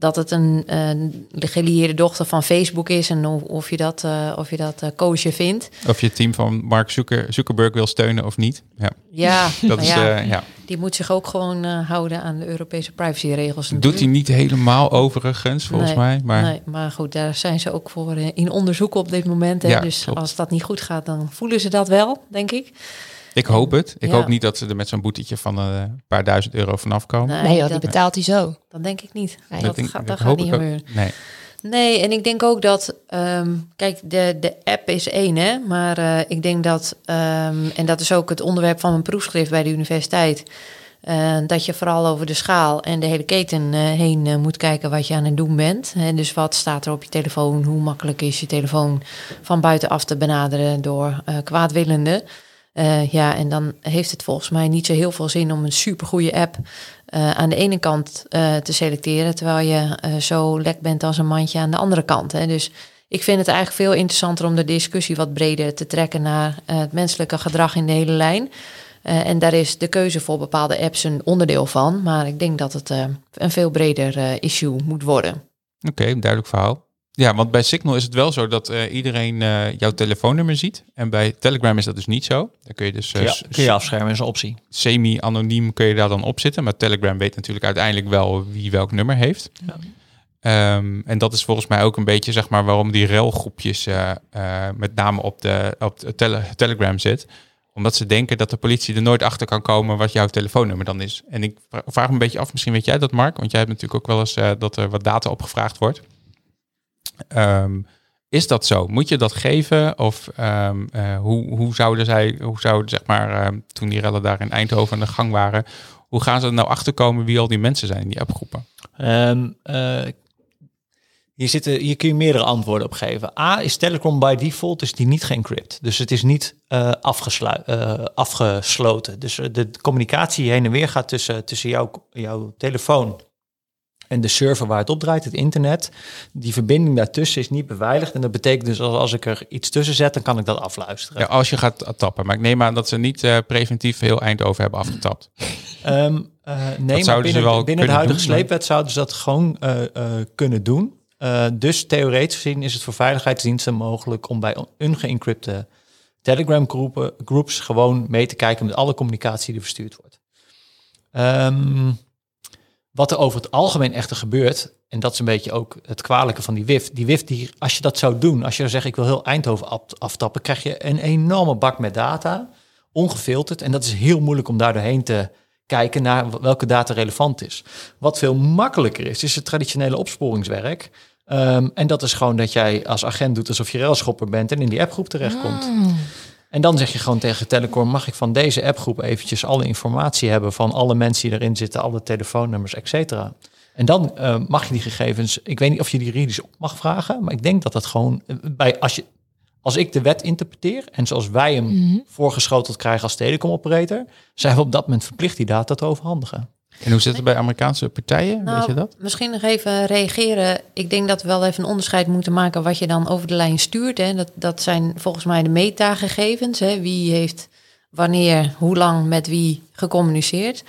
dat het een, een gelieerde dochter van Facebook is. En of, je dat, eh of je dat eh, koosje vindt. Of je het team van Mark Zucker, Zuckerberg wil steunen of niet? Ja, Ja, <laughs> dat is, ja, eh, ja. die moet zich ook gewoon houden aan de Europese privacyregels. Doet hij niet helemaal overigens, volgens Nee, mij. Maar Nee, maar goed, daar zijn ze ook voor in onderzoek op dit moment. Hè? Ja, dus klopt. als dat niet goed gaat, dan voelen ze dat wel, denk ik. Ik hoop het. Ik Ja. hoop niet dat ze er met zo'n boetetje van eh, een paar duizend euro vanaf komen. Nee, Nee joh, die dat, betaalt hij zo. dat denk ik niet. Nee. dat denk- gaat, dat gaat niet gebeuren. Nee. Nee, en ik denk ook dat, ehm, kijk, de, de app is één, hè, maar eh, ik denk dat, ehm, en dat is ook het onderwerp van mijn proefschrift bij de universiteit, eh, dat je vooral over de schaal en de hele keten eh, heen moet kijken wat je aan het doen bent. En dus wat staat er op je telefoon? Hoe makkelijk is je telefoon van buitenaf te benaderen door kwaadwillenden? Ja, en dan heeft het volgens mij niet zo heel veel zin om een supergoeie app uh, aan de ene kant uh, te selecteren, terwijl je zo lek bent als een mandje aan de andere kant. Hè. Dus ik vind het eigenlijk veel interessanter om de discussie wat breder te trekken naar het menselijke gedrag in de hele lijn. en daar is de keuze voor bepaalde apps een onderdeel van. Maar ik denk dat het een veel breder issue moet worden. Oké, duidelijk verhaal. Ja, want bij Signal is het wel zo dat uh, iedereen uh, jouw telefoonnummer ziet. En bij Telegram is dat dus niet zo. Daar kun je dus... Uh, ja, kun je afschermen, is een optie. Semi-anoniem kun je daar dan op zitten. Maar Telegram weet natuurlijk uiteindelijk wel wie welk nummer heeft. Ja. Um, en dat is volgens mij ook een beetje zeg maar waarom die relgroepjes met name op de, op de tele Telegram zit. Omdat ze denken dat de politie er nooit achter kan komen wat jouw telefoonnummer dan is. En ik vraag me een beetje af, misschien weet jij dat Mark? Want jij hebt natuurlijk ook wel eens dat er wat data opgevraagd wordt. Um, is dat zo? Moet je dat geven? Of um, uh, hoe, hoe zouden zij, hoe zouden zeg maar, uh, toen die rellen daar in Eindhoven aan de gang waren, hoe gaan ze er nou achterkomen wie al die mensen zijn in die appgroepen? Uh, hier, zitten, hier kun je meerdere antwoorden op geven. A is Telegram by default is die niet geencrypt. Dus het is niet uh, afgesloten. Dus de communicatie heen en weer gaat tussen, tussen jouw, jouw telefoon en de server waar het op draait, het internet, die verbinding daartussen is niet beveiligd. En dat betekent dus als, als ik er iets tussen zet, dan kan ik dat afluisteren. Ja, als je gaat tappen. Maar ik neem aan dat ze niet uh, preventief heel Eindhoven hebben afgetapt. um, uh, nee, maar binnen, wel binnen de huidige doen, sleepwet zouden ze dat gewoon uh, kunnen doen. dus theoretisch gezien is het voor veiligheidsdiensten mogelijk om bij ungeëncrypte Telegram groepen, groups gewoon mee te kijken met alle communicatie die verstuurd wordt. Um, wat er over het algemeen echter gebeurt, en dat is een beetje ook het kwalijke van die WIF. Die WIF, die, als je dat zou doen, als je zegt ik wil heel Eindhoven aftappen, krijg je een enorme bak met data, ongefilterd. En dat is heel moeilijk om daar doorheen te kijken naar welke data relevant is. Wat veel makkelijker is, is het traditionele opsporingswerk. Um, en dat is gewoon dat jij als agent doet alsof je railschopper bent en in die appgroep terechtkomt. Oh. En dan zeg je gewoon tegen Telecom, mag ik van deze appgroep eventjes alle informatie hebben van alle mensen die erin zitten, alle telefoonnummers, et cetera. En dan uh, mag je die gegevens, ik weet niet of je die juridisch op mag vragen, maar ik denk dat dat gewoon eh, bij als je als ik de wet interpreteer en zoals wij hem mm -hmm. voorgeschoteld krijgen als telecomoperator, zijn we op dat moment verplicht die data te overhandigen. En hoe zit het bij Amerikaanse partijen? Nou, Weet je dat? Misschien nog even reageren. Ik denk dat we wel even een onderscheid moeten maken wat je dan over de lijn stuurt. Hè. Dat, dat zijn volgens mij de metagegevens. Hè. Wie heeft wanneer, hoe lang met wie gecommuniceerd.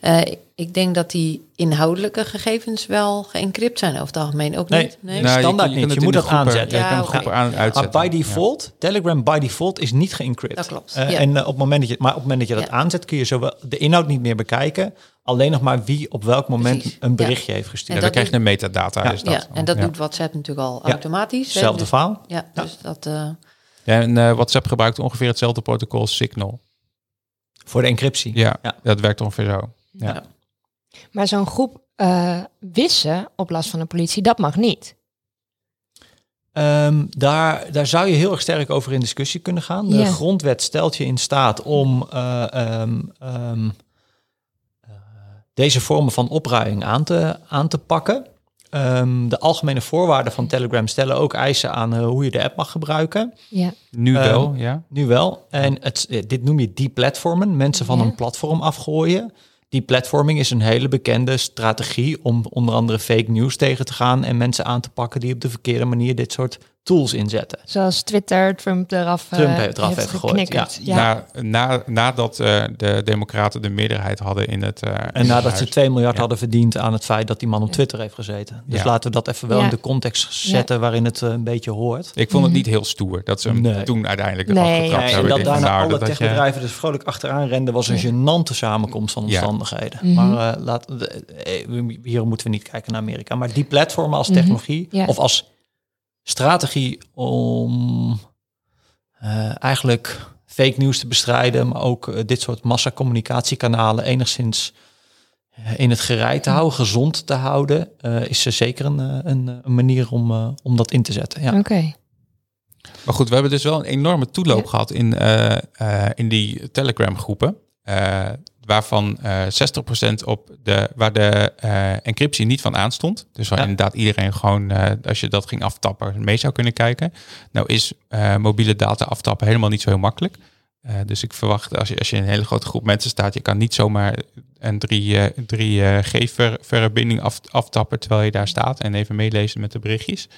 Uh, ik denk dat die inhoudelijke gegevens wel geëncrypt zijn over het algemeen. Ook nee, niet? Nee, nou, standaard je, je niet. Je moet dat aanzetten. Ja, ja okay. aan uitzetten. Maar by default, ja. Telegram by default is niet geëncrypt. Dat klopt. Uh, ja. En uh, op het moment dat je, maar op het moment dat je dat aanzet, kun je zowel de inhoud niet meer bekijken. Alleen nog maar wie op welk moment Precies. een berichtje heeft gestuurd. En dan krijg je een metadata. Is dat. Ja, en dat doet WhatsApp natuurlijk al automatisch. Hetzelfde dus, verhaal. Ja, dus dat... Uh, ja, en uh, WhatsApp gebruikt ongeveer hetzelfde protocol als Signal. Voor de encryptie. Ja, ja. dat werkt ongeveer zo. Ja. Maar zo'n groep uh, wissen op last van de politie, dat mag niet. Um, daar, daar zou je heel erg sterk over in discussie kunnen gaan. De Ja. grondwet stelt je in staat om uh, um, um, uh, deze vormen van opruiing aan te, aan te pakken. Ehm, de algemene voorwaarden van Telegram stellen ook eisen aan uh, hoe je de app mag gebruiken. Ja. Nu Ehm, wel, ja. Nu wel. En het, eh, dit noem je deplatformen. Mensen van Ja. een platform afgooien. Deplatforming is een hele bekende strategie om onder andere fake news tegen te gaan en mensen aan te pakken die op de verkeerde manier dit soort tools inzetten. Zoals Twitter Trump eraf, eh, Trump heeft eraf heeft gegooid, geknikkerd. ja. Ja. Na, na, nadat eh, de democraten de meerderheid hadden in het... eh, En nadat ze huis. 2 miljard Ja. hadden verdiend aan het feit dat die man op. Twitter heeft gezeten. Dus Ja. laten we dat even wel Ja. in de context zetten waarin het een beetje hoort. Ik vond het Mhm. niet heel stoer dat ze hem Nee. toen uiteindelijk Nee, eraf ja. getrapt Nee, en hebben. dat daarna nou, alle dat je- techbedrijven dus vrolijk achteraan renden was een Ja. gênante samenkomst van omstandigheden. Mhm. Maar eh, laat, we- hier moeten we niet kijken naar Amerika. Maar die platformen als Mhm. technologie Ja. of als strategie om eh, eigenlijk fake news te bestrijden, maar ook eh, dit soort massacommunicatiekanalen enigszins in het gerei te houden, gezond te houden, uh, is er zeker een, een, een manier om, uh, om dat in te zetten. Ja. Oké. Maar goed, we hebben dus wel een enorme toeloop gehad in, uh, in die Telegram groepen. Waarvan 60% op de, waar de encryptie niet van aanstond. Dus waar ja. inderdaad iedereen gewoon, als je dat ging aftappen, mee zou kunnen kijken. Nou is mobiele data aftappen helemaal niet zo heel makkelijk. Dus ik verwacht als je, als je in een hele grote groep mensen staat, je kan niet zomaar een 3, 3 uh, G-verbinding af, aftappen terwijl je daar staat en even meelezen met de berichtjes.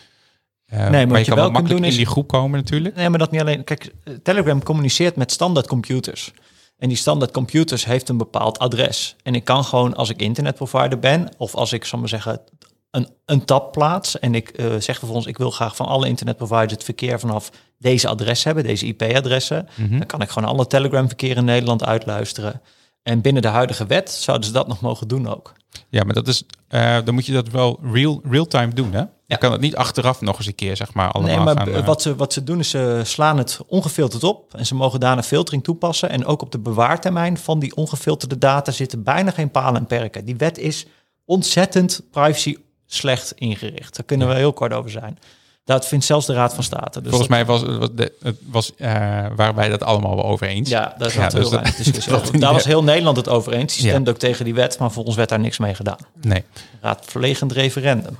Uh, nee, maar, maar je, je kan wel makkelijk doen is, in die groep komen natuurlijk. Nee, maar dat niet alleen. Kijk, Telegram communiceert met standaard computers. En die standaard computers heeft een bepaald adres. En ik kan gewoon als ik internetprovider ben, of als ik, zal maar zeggen, een, een tab plaats en ik uh, zeg vervolgens, ik wil graag van alle internetproviders het verkeer vanaf deze adres hebben, deze IP-adressen. Mm-hmm. Dan kan ik gewoon alle Telegram-verkeer in Nederland uitluisteren. En binnen de huidige wet zouden ze dat nog mogen doen ook. Ja, maar dat is, uh, dan moet je dat wel real, real-time doen, hè? Je ja. kan het niet achteraf nog eens een keer, zeg maar, allemaal Nee, maar gaan, uh... wat, ze, wat ze doen is ze slaan het ongefilterd op en ze mogen daarna filtering toepassen. En ook op de bewaartermijn van die ongefilterde data zitten bijna geen palen en perken. Die wet is ontzettend privacy slecht ingericht. Daar kunnen we heel kort over zijn. Dat vindt zelfs de Raad van State. Dus Volgens mij was, het was, uh, waren wij dat allemaal wel over eens. Ja, <laughs> daar, ja, dus dat, discussie daar was heel Nederland het over eens. Die stemde ja. ook tegen die wet, maar volgens werd daar niks mee gedaan. Nee. Raadverlegend referendum.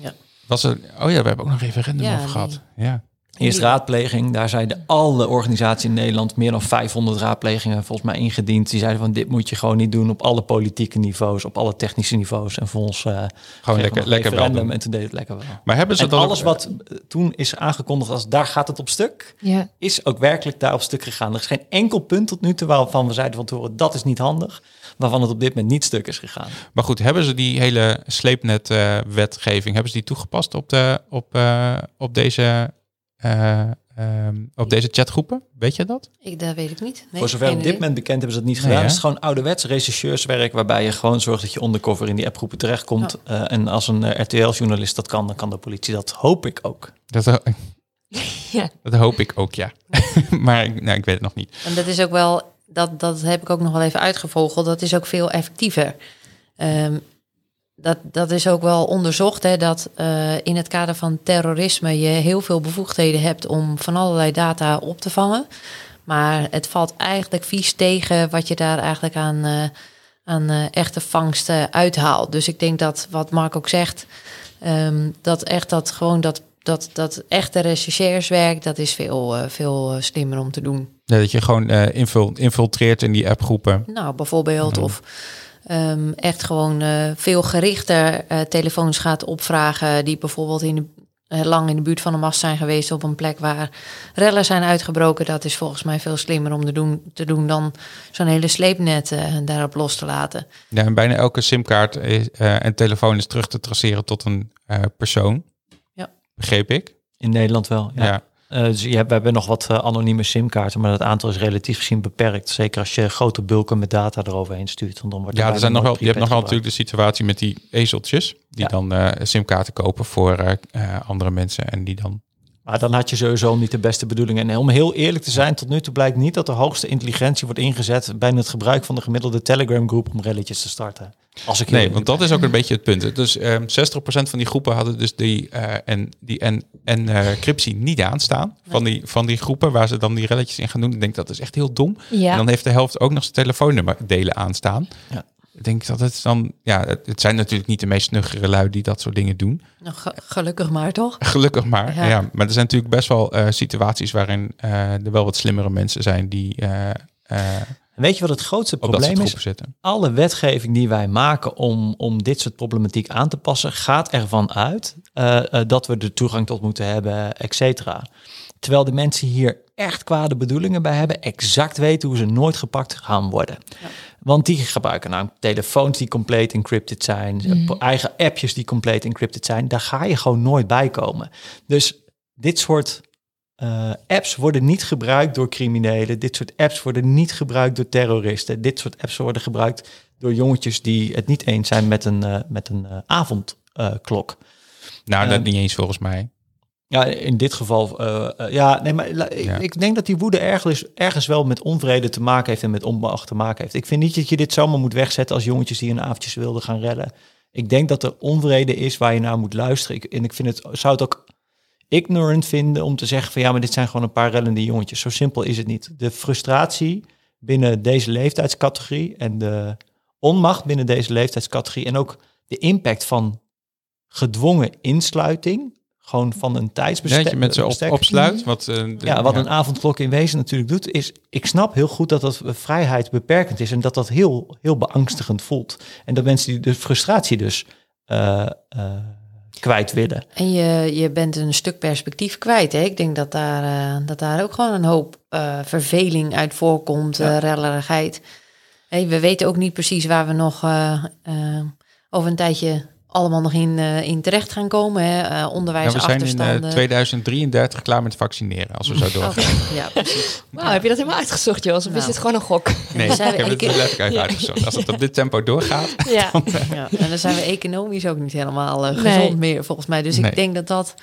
Ja. Was er, oh ja, we hebben ook nog een referendum over gehad. Ja. Eerst raadpleging, daar zeiden alle organisaties in Nederland, meer dan 500 raadplegingen volgens mij ingediend. Die zeiden van dit moet je gewoon niet doen op alle politieke niveaus, op alle technische niveaus. En volgens uh, gewoon lekker, lekker wel doen. En toen deed het lekker wel. Maar hebben ze en dan alles wat toen is aangekondigd als daar gaat het op stuk, ja. is ook werkelijk daar op stuk gegaan. Er is geen enkel punt tot nu toe waarvan we zeiden van tevoren dat is niet handig, waarvan het op dit moment niet stuk is gegaan. Maar goed, hebben ze die hele sleepnet-wetgeving, uh, hebben ze die toegepast op, de, op, uh, op deze uh, um, op deze chatgroepen? Weet je dat? Ik, dat weet ik niet. Nee, Voor zover op dit moment bekend hebben ze dat niet gedaan. Nee, het is gewoon ouderwets rechercheurswerk waarbij je gewoon zorgt dat je undercover in die appgroepen terechtkomt. Oh. Uh, en als een uh, RTL-journalist dat kan, dan kan de politie dat. Hoop ik ook. Dat, <laughs> ja. dat hoop ik ook, ja. <laughs> maar nou, ik weet het nog niet. En dat is ook wel, dat, dat heb ik ook nog wel even uitgevogeld. Dat is ook veel effectiever. Um, dat, dat is ook wel onderzocht, hè, dat uh, in het kader van terrorisme je heel veel bevoegdheden hebt om van allerlei data op te vangen. Maar het valt eigenlijk vies tegen wat je daar eigenlijk aan, uh, aan uh, echte vangsten uithaalt. Dus ik denk dat wat Mark ook zegt, um, dat echt dat gewoon dat, dat, dat echte rechercheurswerk, dat is veel, veel slimmer om te doen. Ja, dat je gewoon infiltreert in die appgroepen. Nou, bijvoorbeeld. Of um, echt gewoon uh, veel gerichter uh, telefoons gaat opvragen. Die bijvoorbeeld in de, uh, lang in de buurt van een mast zijn geweest op een plek waar rellen zijn uitgebroken. Dat is volgens mij veel slimmer om te doen, te doen dan zo'n hele sleepnet daarop los te laten. Ja, en bijna elke simkaart is, en telefoon is terug te traceren tot een persoon. Ja. Begreep ik? In Nederland wel. ja. ja. Uh, dus je hebt, we hebben nog wat uh, anonieme simkaarten, maar het aantal is relatief gezien beperkt. Zeker als je grote bulken met data eroverheen stuurt. Dan wordt ja, er zijn nog wel, je hebt nog wel natuurlijk de situatie met die ezeltjes, die ja. dan uh, simkaarten kopen voor andere mensen en die dan maar dan had je sowieso niet de beste bedoelingen. En om heel eerlijk te zijn, tot nu toe blijkt niet dat de hoogste intelligentie wordt ingezet bij het gebruik van de gemiddelde Telegram groep om relletjes te starten. Als ik nee, want dat is ook een beetje het punt. Dus um, 60% van die groepen hadden dus die, uh, en, die en, en uh, cryptie niet aanstaan. Van die, van die groepen waar ze dan die relletjes in gaan doen. Ik denk dat is echt heel dom. Ja. En dan heeft de helft ook nog zijn telefoonnummer delen aanstaan. Ja. Ik denk dat het dan, ja, het zijn natuurlijk niet de meest snuggere lui die dat soort dingen doen. Nou, gelukkig maar toch? <laughs> Gelukkig maar, ja. ja. Maar er zijn natuurlijk best wel uh, situaties waarin uh, er wel wat slimmere mensen zijn die. Uh, Weet je wat het grootste probleem is? Zitten. Alle wetgeving die wij maken om, om dit soort problematiek aan te passen, gaat ervan uit dat we er toegang tot moeten hebben, et cetera. Terwijl de mensen hier echt kwade bedoelingen bij hebben, exact weten hoe ze nooit gepakt gaan worden. Ja. Want die gebruiken nou telefoons die compleet encrypted zijn, mm. eigen appjes die compleet encrypted zijn. Daar ga je gewoon nooit bij komen. Dus dit soort uh, apps worden niet gebruikt door criminelen. Dit soort apps worden niet gebruikt door terroristen. Dit soort apps worden gebruikt door jongetjes die het niet eens zijn met een, uh, met een uh, avondklok. nou, dat niet eens volgens mij. Ja, in dit geval, eh, eh, ja, nee, maar la- ik, Ja. ik denk dat die woede ergens, ergens wel met onvrede te maken heeft en met onmacht te maken heeft. Ik vind niet dat je dit zomaar moet wegzetten als jongetjes die een avondjes wilden gaan rellen. Ik denk dat er onvrede is waar je naar moet luisteren. Ik, en ik vind het, zou het ook ignorant vinden om te zeggen van ja, maar dit zijn gewoon een paar rellende jongetjes. Zo simpel is het niet. De frustratie binnen deze leeftijdscategorie en de onmacht binnen deze leeftijdscategorie en ook de impact van gedwongen insluiting, gewoon van een tijdsbestek. Dat je met ze op, opsluit. Wat, eh, de- Ja, wat een avondklok in wezen natuurlijk doet, is ik snap heel goed dat dat vrijheid beperkend is en dat dat heel, heel beangstigend voelt. En dat mensen die de frustratie dus eh, eh, kwijt willen. En je, je bent een stuk perspectief kwijt. Hè? Ik denk dat daar, eh, dat daar ook gewoon een hoop eh, verveling uit voorkomt, Ja. eh rellerigheid. Hey, we weten ook niet precies waar we nog over een tijdje allemaal nog in, eh, in terecht gaan komen. Hè? Eh, Ja, we zijn in onderwijsachterstanden. eh, 2033 klaar met vaccineren, als we zo <laughs> doorgaan. Ja, precies. <laughs> Heb je dat helemaal uitgezocht, Jos? Of is Nou. dit gewoon een gok? Nee, Dan zijn ik we heb het letterlijk even uitgezocht. Als het op dit tempo doorgaat, <laughs> Ja. Ja, en dan zijn we economisch ook niet helemaal Nee. gezond meer, volgens mij. Dus Nee. ik denk dat dat...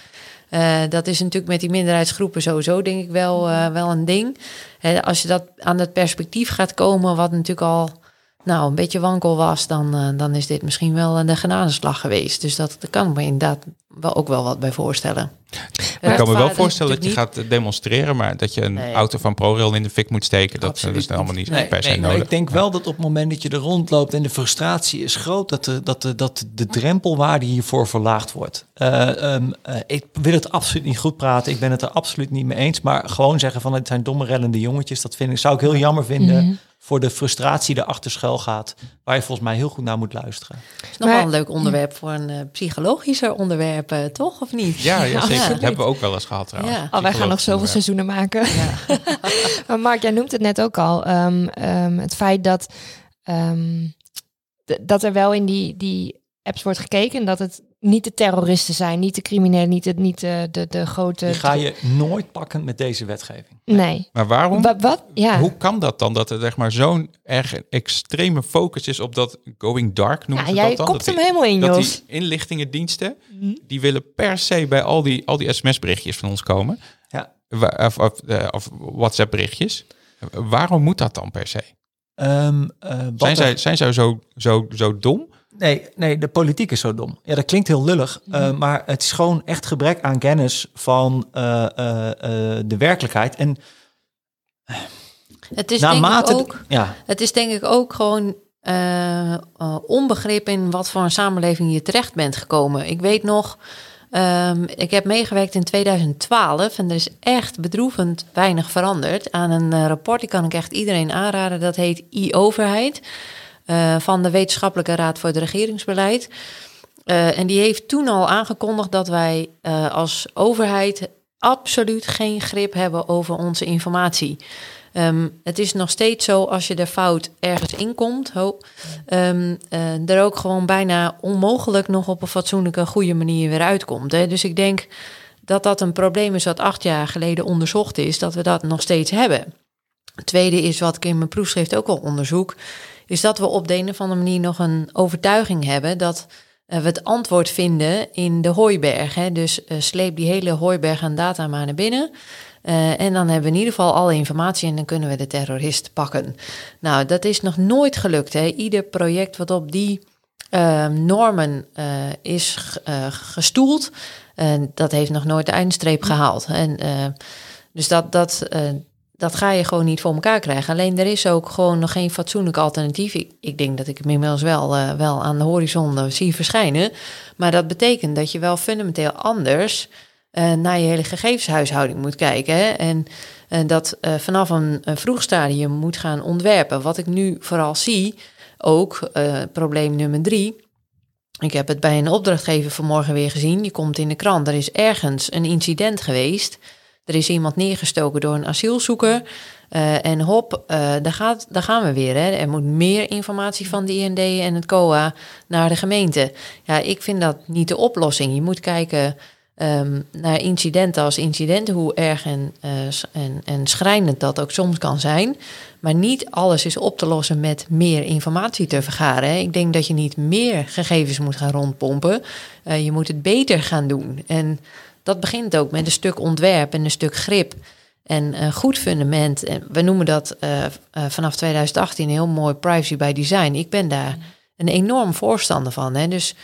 eh, dat is natuurlijk met die minderheidsgroepen sowieso, denk ik, wel, eh, wel een ding. Hè, als je dat aan het perspectief gaat komen, wat natuurlijk al nou, een beetje wankel was, dan, eh, dan is dit misschien wel een genadeslag geweest. Dus dat, kan ik me inderdaad wel ook wel wat bij voorstellen. ik kan me wel voorstellen dat je gaat demonstreren, maar dat je een Nee. auto van ProRail in de fik moet steken, dat, Absoluut dat is allemaal niet Nee, per se nee, maar nodig. ik denk wel dat op het moment dat je er rondloopt en de frustratie is groot, dat de, dat de, dat de drempelwaarde hiervoor verlaagd wordt. Eh, ehm, eh, ik wil het absoluut niet goed praten, ik ben het er absoluut niet mee eens, maar gewoon zeggen van het zijn domme rellende jongetjes, dat vind ik, zou ik heel jammer vinden Mhm. Voor de frustratie erachter schuil gaat, waar je volgens mij heel goed naar moet luisteren. Het is nog Maar- wel een leuk onderwerp voor een eh, psychologischer onderwerp, eh, toch? Of niet? Ja, ja, <laughs> zeker. Ja. Dat hebben we ook wel eens gehad trouwens. Ja. Oh, wij gaan nog zoveel seizoenen maken. Ja. <laughs> maar Mark, jij noemt het net ook al. ehm, ehm, het feit dat, ehm, dat er wel in die, die apps wordt gekeken. Dat het niet de terroristen zijn, niet de criminelen, niet, het, niet de, de, de grote... Die ga je nooit pakken met deze wetgeving. Nee. Maar waarom? Wa- wat? Ja. Hoe kan dat dan dat er zeg maar zo'n erg extreme focus is op dat going dark noemen ja, ze jij dat dan? kopt dat hem die, helemaal in, dat Jos. die inlichtingendiensten Mhm. die willen per se bij al die, al die sms-berichtjes van ons komen. Ja. Of, of, eh, of WhatsApp-berichtjes. Waarom moet dat dan per se? Ehm, eh, Zijn zij, zijn zij zo, zo, zo dom? Nee, nee, de politiek is zo dom. Ja, dat klinkt heel lullig, eh, maar het is gewoon echt gebrek aan kennis van eh, eh, de werkelijkheid. En Het is naarmate... denk ik ook... Ja, Het is denk ik ook gewoon onbegrip in wat voor een samenleving je terecht bent gekomen. Ik weet nog, ehm, ik heb meegewerkt in 2012 en er is echt bedroevend weinig veranderd. Aan een rapport, die kan ik echt iedereen aanraden, dat heet e-overheid. Eh, van de Wetenschappelijke Raad voor het Regeringsbeleid. Eh, en die heeft toen al aangekondigd dat wij eh, als overheid absoluut geen grip hebben over onze informatie. Ehm, het is nog steeds zo als je er fout ergens in komt, ehm, eh, er ook gewoon bijna onmogelijk nog op een fatsoenlijke, goede manier weer uitkomt. Hè? Dus ik denk dat dat een probleem is wat acht jaar geleden onderzocht is, dat we dat nog steeds hebben. Het tweede is wat ik in mijn proefschrift ook al onderzoek, is dat we op de een of andere manier nog een overtuiging hebben dat eh, we het antwoord vinden in de hooiberg. Hè? Dus eh, sleep die hele hooiberg aan data maar naar binnen. Eh, en dan hebben we in ieder geval alle informatie en dan kunnen we de terrorist pakken. Nou, dat is nog nooit gelukt. Hè? Ieder project wat op die normen is gestoeld, dat heeft nog nooit de eindstreep gehaald. En, dus dat, dat, dat ga je gewoon niet voor elkaar krijgen. Alleen er is ook gewoon nog geen fatsoenlijk alternatief. Ik, denk dat ik hem inmiddels wel, eh, wel aan de horizon eh, zie verschijnen. Maar dat betekent dat je wel fundamenteel anders eh, naar je hele gegevenshuishouding moet kijken. Hè? En dat vanaf een, een vroeg stadium moet gaan ontwerpen. Wat ik nu vooral zie, ook probleem nummer drie. Ik heb het bij een opdrachtgever vanmorgen weer gezien. Die komt in de krant. Er is ergens een incident geweest. Er is iemand neergestoken door een asielzoeker. Eh, en hop, eh, daar, gaat, daar gaan we weer. Hè. Er moet meer informatie van de IND en het COA naar de gemeente. Ja, ik vind dat niet de oplossing. Je moet kijken ehm, naar incidenten als incidenten, hoe erg en, eh, en, en schrijnend dat ook soms kan zijn. Maar niet alles is op te lossen met meer informatie te vergaren. hè. Ik denk dat je niet meer gegevens moet gaan rondpompen. Je moet het beter gaan doen. En dat begint ook met een stuk ontwerp en een stuk grip. En een goed fundament. En we noemen dat uh, uh, vanaf 2018 heel mooi privacy by design. Ik ben daar een enorm voorstander van. Hè? Dus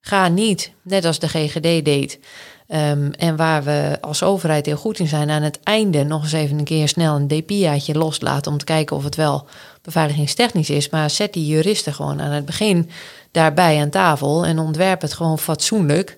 ga niet, net als de GGD deed, um, en waar we als overheid heel goed in zijn, aan het einde nog eens even een keer snel een DPI'tje loslaten om te kijken of het wel beveiligingstechnisch is. Maar zet die juristen gewoon aan het begin daarbij aan tafel en ontwerp het gewoon fatsoenlijk.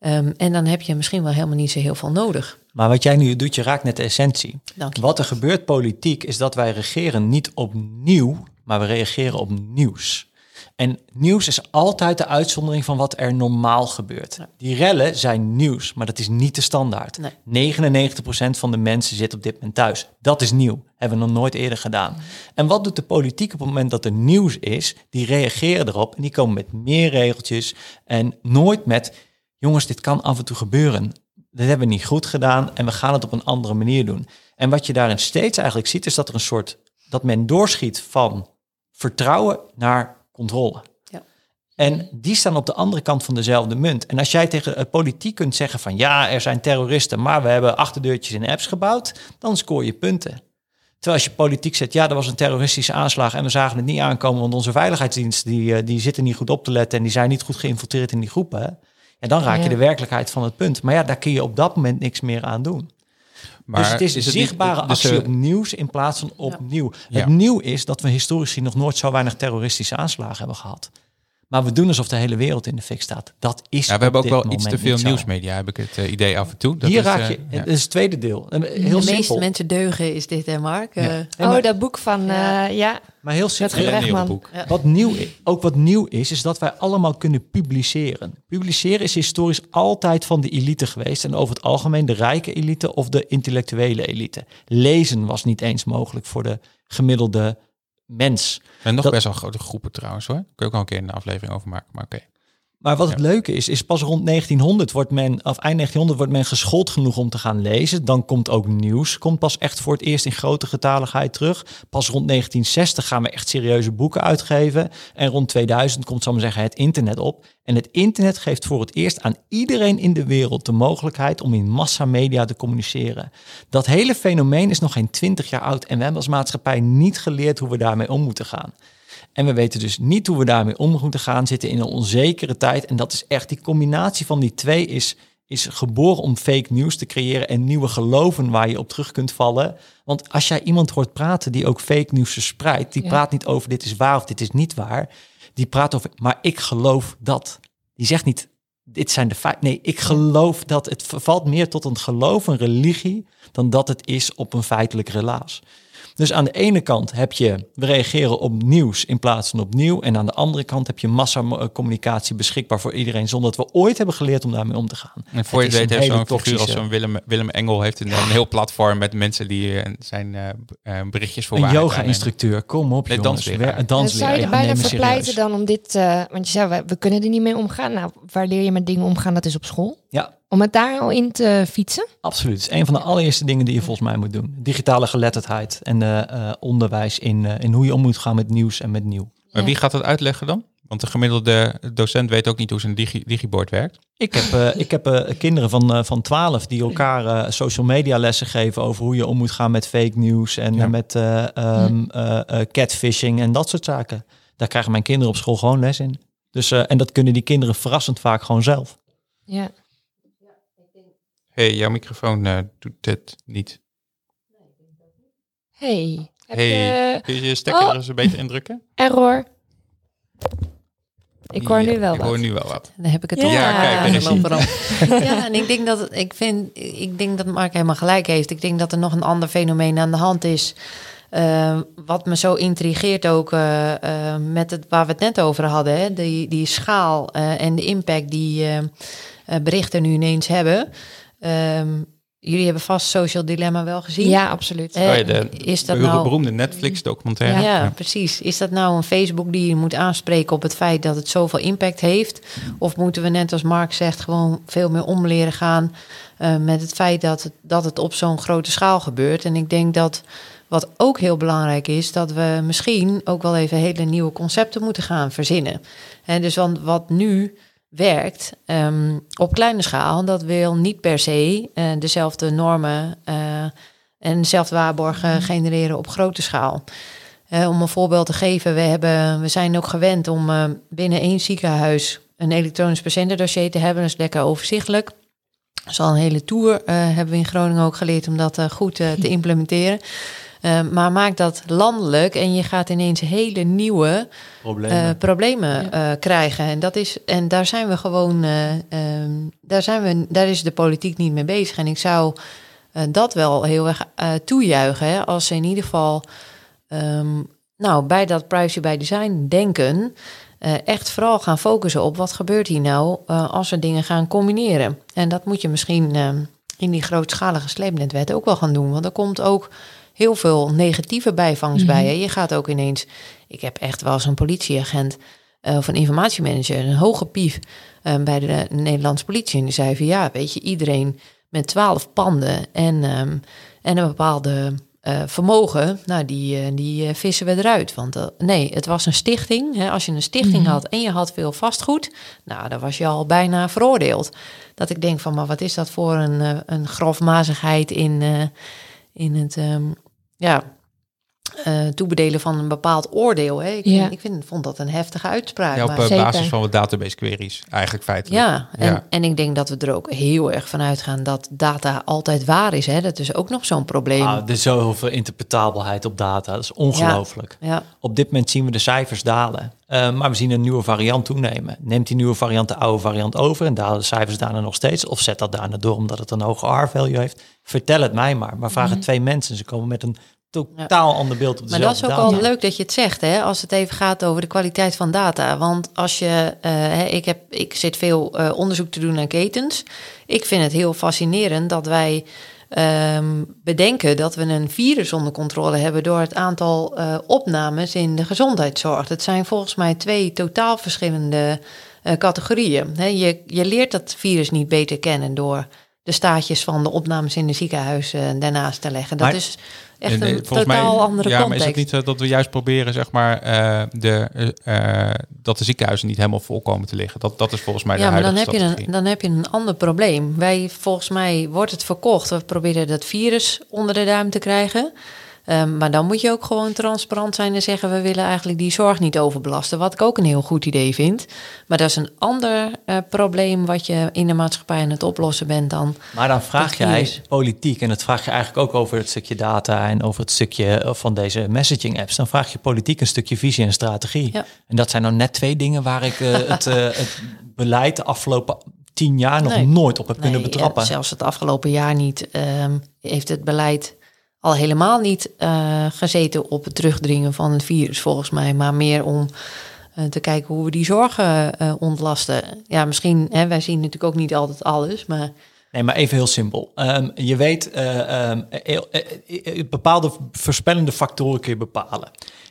Um, en dan heb je misschien wel helemaal niet zo heel veel nodig. Maar wat jij nu doet, je raakt net de essentie. Dank je. Wat er gebeurt politiek is dat wij regeren niet op nieuw, maar we reageren op nieuws. En nieuws is altijd de uitzondering van wat er normaal gebeurt. Ja. Die rellen zijn nieuws, maar dat is niet de standaard. Nee. 99% van de mensen zit op dit moment thuis. Dat is nieuw. Hebben we nog nooit eerder gedaan. En wat doet de politiek op het moment dat er nieuws is? Die reageren erop en die komen met meer regeltjes en nooit met... jongens, dit kan af en toe gebeuren. Dit hebben we niet goed gedaan en we gaan het op een andere manier doen. En wat je daarin steeds eigenlijk ziet, is dat er een soort... dat men doorschiet van vertrouwen naar controle. Ja. En die staan op de andere kant van dezelfde munt. En als jij tegen het politiek kunt zeggen van ja, er zijn terroristen, maar we hebben achterdeurtjes in apps gebouwd, dan scoor je punten. Terwijl als je politiek zegt, ja, er was een terroristische aanslag en we zagen het niet aankomen, want onze veiligheidsdiensten die, eh, die zitten niet goed op te letten en die zijn niet goed geïnfiltreerd in die groepen. Ja, dan raak je Ja. de werkelijkheid van het punt. Maar ja, daar kun je op dat moment niks meer aan doen. Maar dus het is, zichtbare dus, actie eh, op nieuws in plaats van opnieuw. Ja. Het nieuw is dat we historisch nog nooit zo weinig terroristische aanslagen hebben gehad. Maar we doen alsof de hele wereld in de fik staat. Dat is ja, we hebben ook wel iets te veel nieuwsmedia, heb ik het eh, idee af en toe. Dat Hier is, raak eh, je, ja. dat is het tweede deel. En Heel de meeste simpel. mensen deugen is dit, hè Mark? Ja. Eh, Nee, maar- Oh, dat boek van, Ja. Maar heel simpel. Boek. Wat nieuw, ook wat nieuw is, is dat wij allemaal kunnen publiceren. Publiceren is historisch altijd van de elite geweest. En over het algemeen de rijke elite of de intellectuele elite. Lezen was niet eens mogelijk voor de gemiddelde mens. En nog Dat- best wel grote groepen trouwens hoor. Kun je ook wel een keer een aflevering over maken, maar oké. Maar wat het Ja. leuke is, is pas rond 1900 wordt men, of eind 1900 wordt men geschoold genoeg om te gaan lezen. Dan komt ook nieuws, komt pas echt voor het eerst in grote getaligheid terug. Pas rond 1960 gaan we echt serieuze boeken uitgeven. En rond 2000 komt, zal ik maar zeggen, het internet op. En het internet geeft voor het eerst aan iedereen in de wereld de mogelijkheid om in massamedia te communiceren. Dat hele fenomeen is nog geen 20 jaar oud en we hebben als maatschappij niet geleerd hoe we daarmee om moeten gaan. En we weten dus niet hoe we daarmee om moeten gaan, zitten in een onzekere tijd. En dat is echt, die combinatie van die twee is, is geboren om fake news te creëren en nieuwe geloven waar je op terug kunt vallen. Want als jij iemand hoort praten die ook fake news verspreidt, die Ja. praat niet over dit is waar of dit is niet waar. Die praat over, maar ik geloof dat. Die zegt niet, dit zijn de feiten. Nee, ik geloof dat. Het vervalt meer tot een geloof, een religie, dan dat het is op een feitelijk relaas. Dus aan de ene kant heb je, we reageren op nieuws in plaats van op nieuw. En aan de andere kant heb je massacommunicatie beschikbaar voor iedereen, zonder dat we ooit hebben geleerd om daarmee om te gaan. En voor je Het is weet heeft zo'n figuur als zo'n Willem, Willem Engel heeft een, een heel platform met mensen die eh, zijn eh, eh, berichtjes voor Een yoga-instructeur, kom op Nee, jongens. dansleraar. Zou je er bijna verpleiten serieus. dan om dit... eh, want je zei, we, we kunnen er niet mee omgaan. Nou, waar leer je met dingen omgaan? Dat is op school. Ja, Om het daar al in te fietsen. absoluut. Het is een van de allereerste dingen die je volgens mij moet doen. Digitale geletterdheid en eh, eh, onderwijs in, eh, in hoe je om moet gaan met nieuws en met nieuw. Maar wie gaat dat uitleggen dan? Want de gemiddelde docent weet ook niet hoe zijn digi digibord werkt. Ik heb, eh, ik heb eh, kinderen van, eh, van 12 die elkaar eh, social media lessen geven over hoe je om moet gaan met fake news en Ja. met eh, ehm, eh, eh, catfishing en dat soort zaken. Daar krijgen mijn kinderen op school gewoon les in. Dus, eh, en dat kunnen die kinderen verrassend vaak gewoon zelf. Ja. Hey, jouw microfoon eh, doet het niet. Hey, heb hey, je kun je je stekker Oh. er eens een beetje indrukken? error? Ik hoor Ja, nu wel Ik wat. hoor nu wel wat. Dan heb ik het Ja. toch Ja, kijk, is overal. <laughs> Ja, en ik denk dat ik vind, ik denk dat Mark helemaal gelijk heeft. Ik denk dat er nog een ander fenomeen aan de hand is. eh, wat me zo intrigeert ook eh, eh, met het waar we het net over hadden, hè? Die, die schaal eh, en de impact die eh, eh, berichten nu ineens hebben. Ehm, jullie hebben vast Social Dilemma wel gezien. Ja, absoluut. Oh ja, de is dat Beroemde- nou beroemde Netflix documentaire. ja, precies. Is dat nou een Facebook die je moet aanspreken op het feit dat het zoveel impact heeft? Of moeten we net als Mark zegt gewoon veel meer om leren gaan eh, met het feit dat het, dat het op zo'n grote schaal gebeurt? En ik denk dat wat ook heel belangrijk is, dat we misschien ook wel even hele nieuwe concepten moeten gaan verzinnen. En dus want wat nu werkt ehm, op kleine schaal. Dat wil niet per se uh, dezelfde normen uh, en dezelfde waarborgen genereren op grote schaal. Uh, om een voorbeeld te geven, we, hebben, we zijn ook gewend om binnen één ziekenhuis een elektronisch patiëntendossier te hebben. Dat is lekker overzichtelijk. Dat is al een hele tour, hebben we in Groningen ook geleerd om dat goed te implementeren. Uh, maar maak dat landelijk en je gaat ineens hele nieuwe problemen, uh, problemen ja. uh, krijgen. En, dat is, en daar zijn we gewoon, um, daar, zijn we, daar is de politiek niet mee bezig. En ik zou dat wel heel erg toejuichen hè, als ze in ieder geval um, nou, bij dat privacy by design denken. echt vooral gaan focussen op wat gebeurt hier nou als we dingen gaan combineren. En dat moet je misschien in die grootschalige sleepnetwet ook wel gaan doen. Want er komt ook heel veel negatieve bijvangst bij. Hè. Je gaat ook ineens. Ik heb echt wel eens een politieagent uh, of een informatiemanager, een hoge pief uh, bij de Nederlandse politie. En die zei van ja, weet je, iedereen met twaalf panden en, um, en een bepaalde uh, vermogen, nou die, die vissen we eruit. Want nee, het was een stichting. Hè. Als je een stichting mm -hmm. had en je had veel vastgoed, nou dan was je al bijna veroordeeld. Dat ik denk van, maar wat is dat voor een, een grofmazigheid in, in het um, ja, uh, toebedelen van een bepaald oordeel. Hè. Ik, Ja. vind, ik vind, vond dat een heftige uitspraak. Ja, op maar- eh, Zeker. basis van wat database queries, eigenlijk feitelijk. ja, en, Ja. en ik denk dat we er ook heel erg van uitgaan dat data altijd waar is. Hè. Dat is ook nog zo'n probleem. Ah, er is zoveel interpretabelheid op data. Dat is ongelooflijk. ja. Op dit moment zien we de cijfers dalen. Eh, maar we zien een nieuwe variant toenemen. Neemt die nieuwe variant de oude variant over en dalen de cijfers daarna nog steeds? Of zet dat daarna door omdat het een hoge R-value heeft? Vertel het mij maar. Maar vraag het twee mensen. Ze komen met een totaal ander beeld op Maar dat is ook data. al leuk dat je het zegt, hè, als het even gaat over de kwaliteit van data. Want als je, eh, ik, heb, ik zit veel eh, onderzoek te doen naar ketens. Ik vind het heel fascinerend dat wij ehm, bedenken dat we een virus onder controle hebben door het aantal eh, opnames in de gezondheidszorg. Dat zijn volgens mij twee totaal verschillende categorieën. Je, je leert dat virus niet beter kennen door de staatjes van de opnames in de ziekenhuizen daarnaast te leggen. Dat Maar- is echt En, eh, een totaal mij, andere ja, context. maar is het niet zo dat we juist proberen, zeg maar, eh, de, eh, eh, dat de ziekenhuizen niet helemaal vol komen te liggen? Dat, dat is volgens mij de Ja, maar dan heb, je een, dan heb je een ander probleem. Wij, volgens mij wordt het verkocht. We proberen dat virus onder de duim te krijgen. Ehm, maar dan moet je ook gewoon transparant zijn en zeggen... we willen eigenlijk die zorg niet overbelasten. Wat ik ook een heel goed idee vind. Maar dat is een ander eh, probleem... wat je in de maatschappij aan het oplossen bent dan... Maar dan vraag jij politiek, en dat vraag je eigenlijk ook over het stukje data en over het stukje eh, van deze messaging apps. Dan vraag je politiek een stukje visie en strategie. Ja. En dat zijn nou net twee dingen waar ik eh, het, <laughs> het beleid de afgelopen tien jaar nog Nee. nooit op heb kunnen betrappen. zelfs het afgelopen jaar niet ehm, heeft het beleid al helemaal niet eh, gezeten op het terugdringen van het virus, volgens mij, maar meer om eh, te kijken hoe we die zorgen eh, ontlasten. Ja, misschien, hè, wij zien natuurlijk ook niet altijd alles, maar Nee, maar even heel simpel. Ehm, je weet, eh, ehm, eh, eh, eh, bepaalde voorspellende factoren kun je bepalen.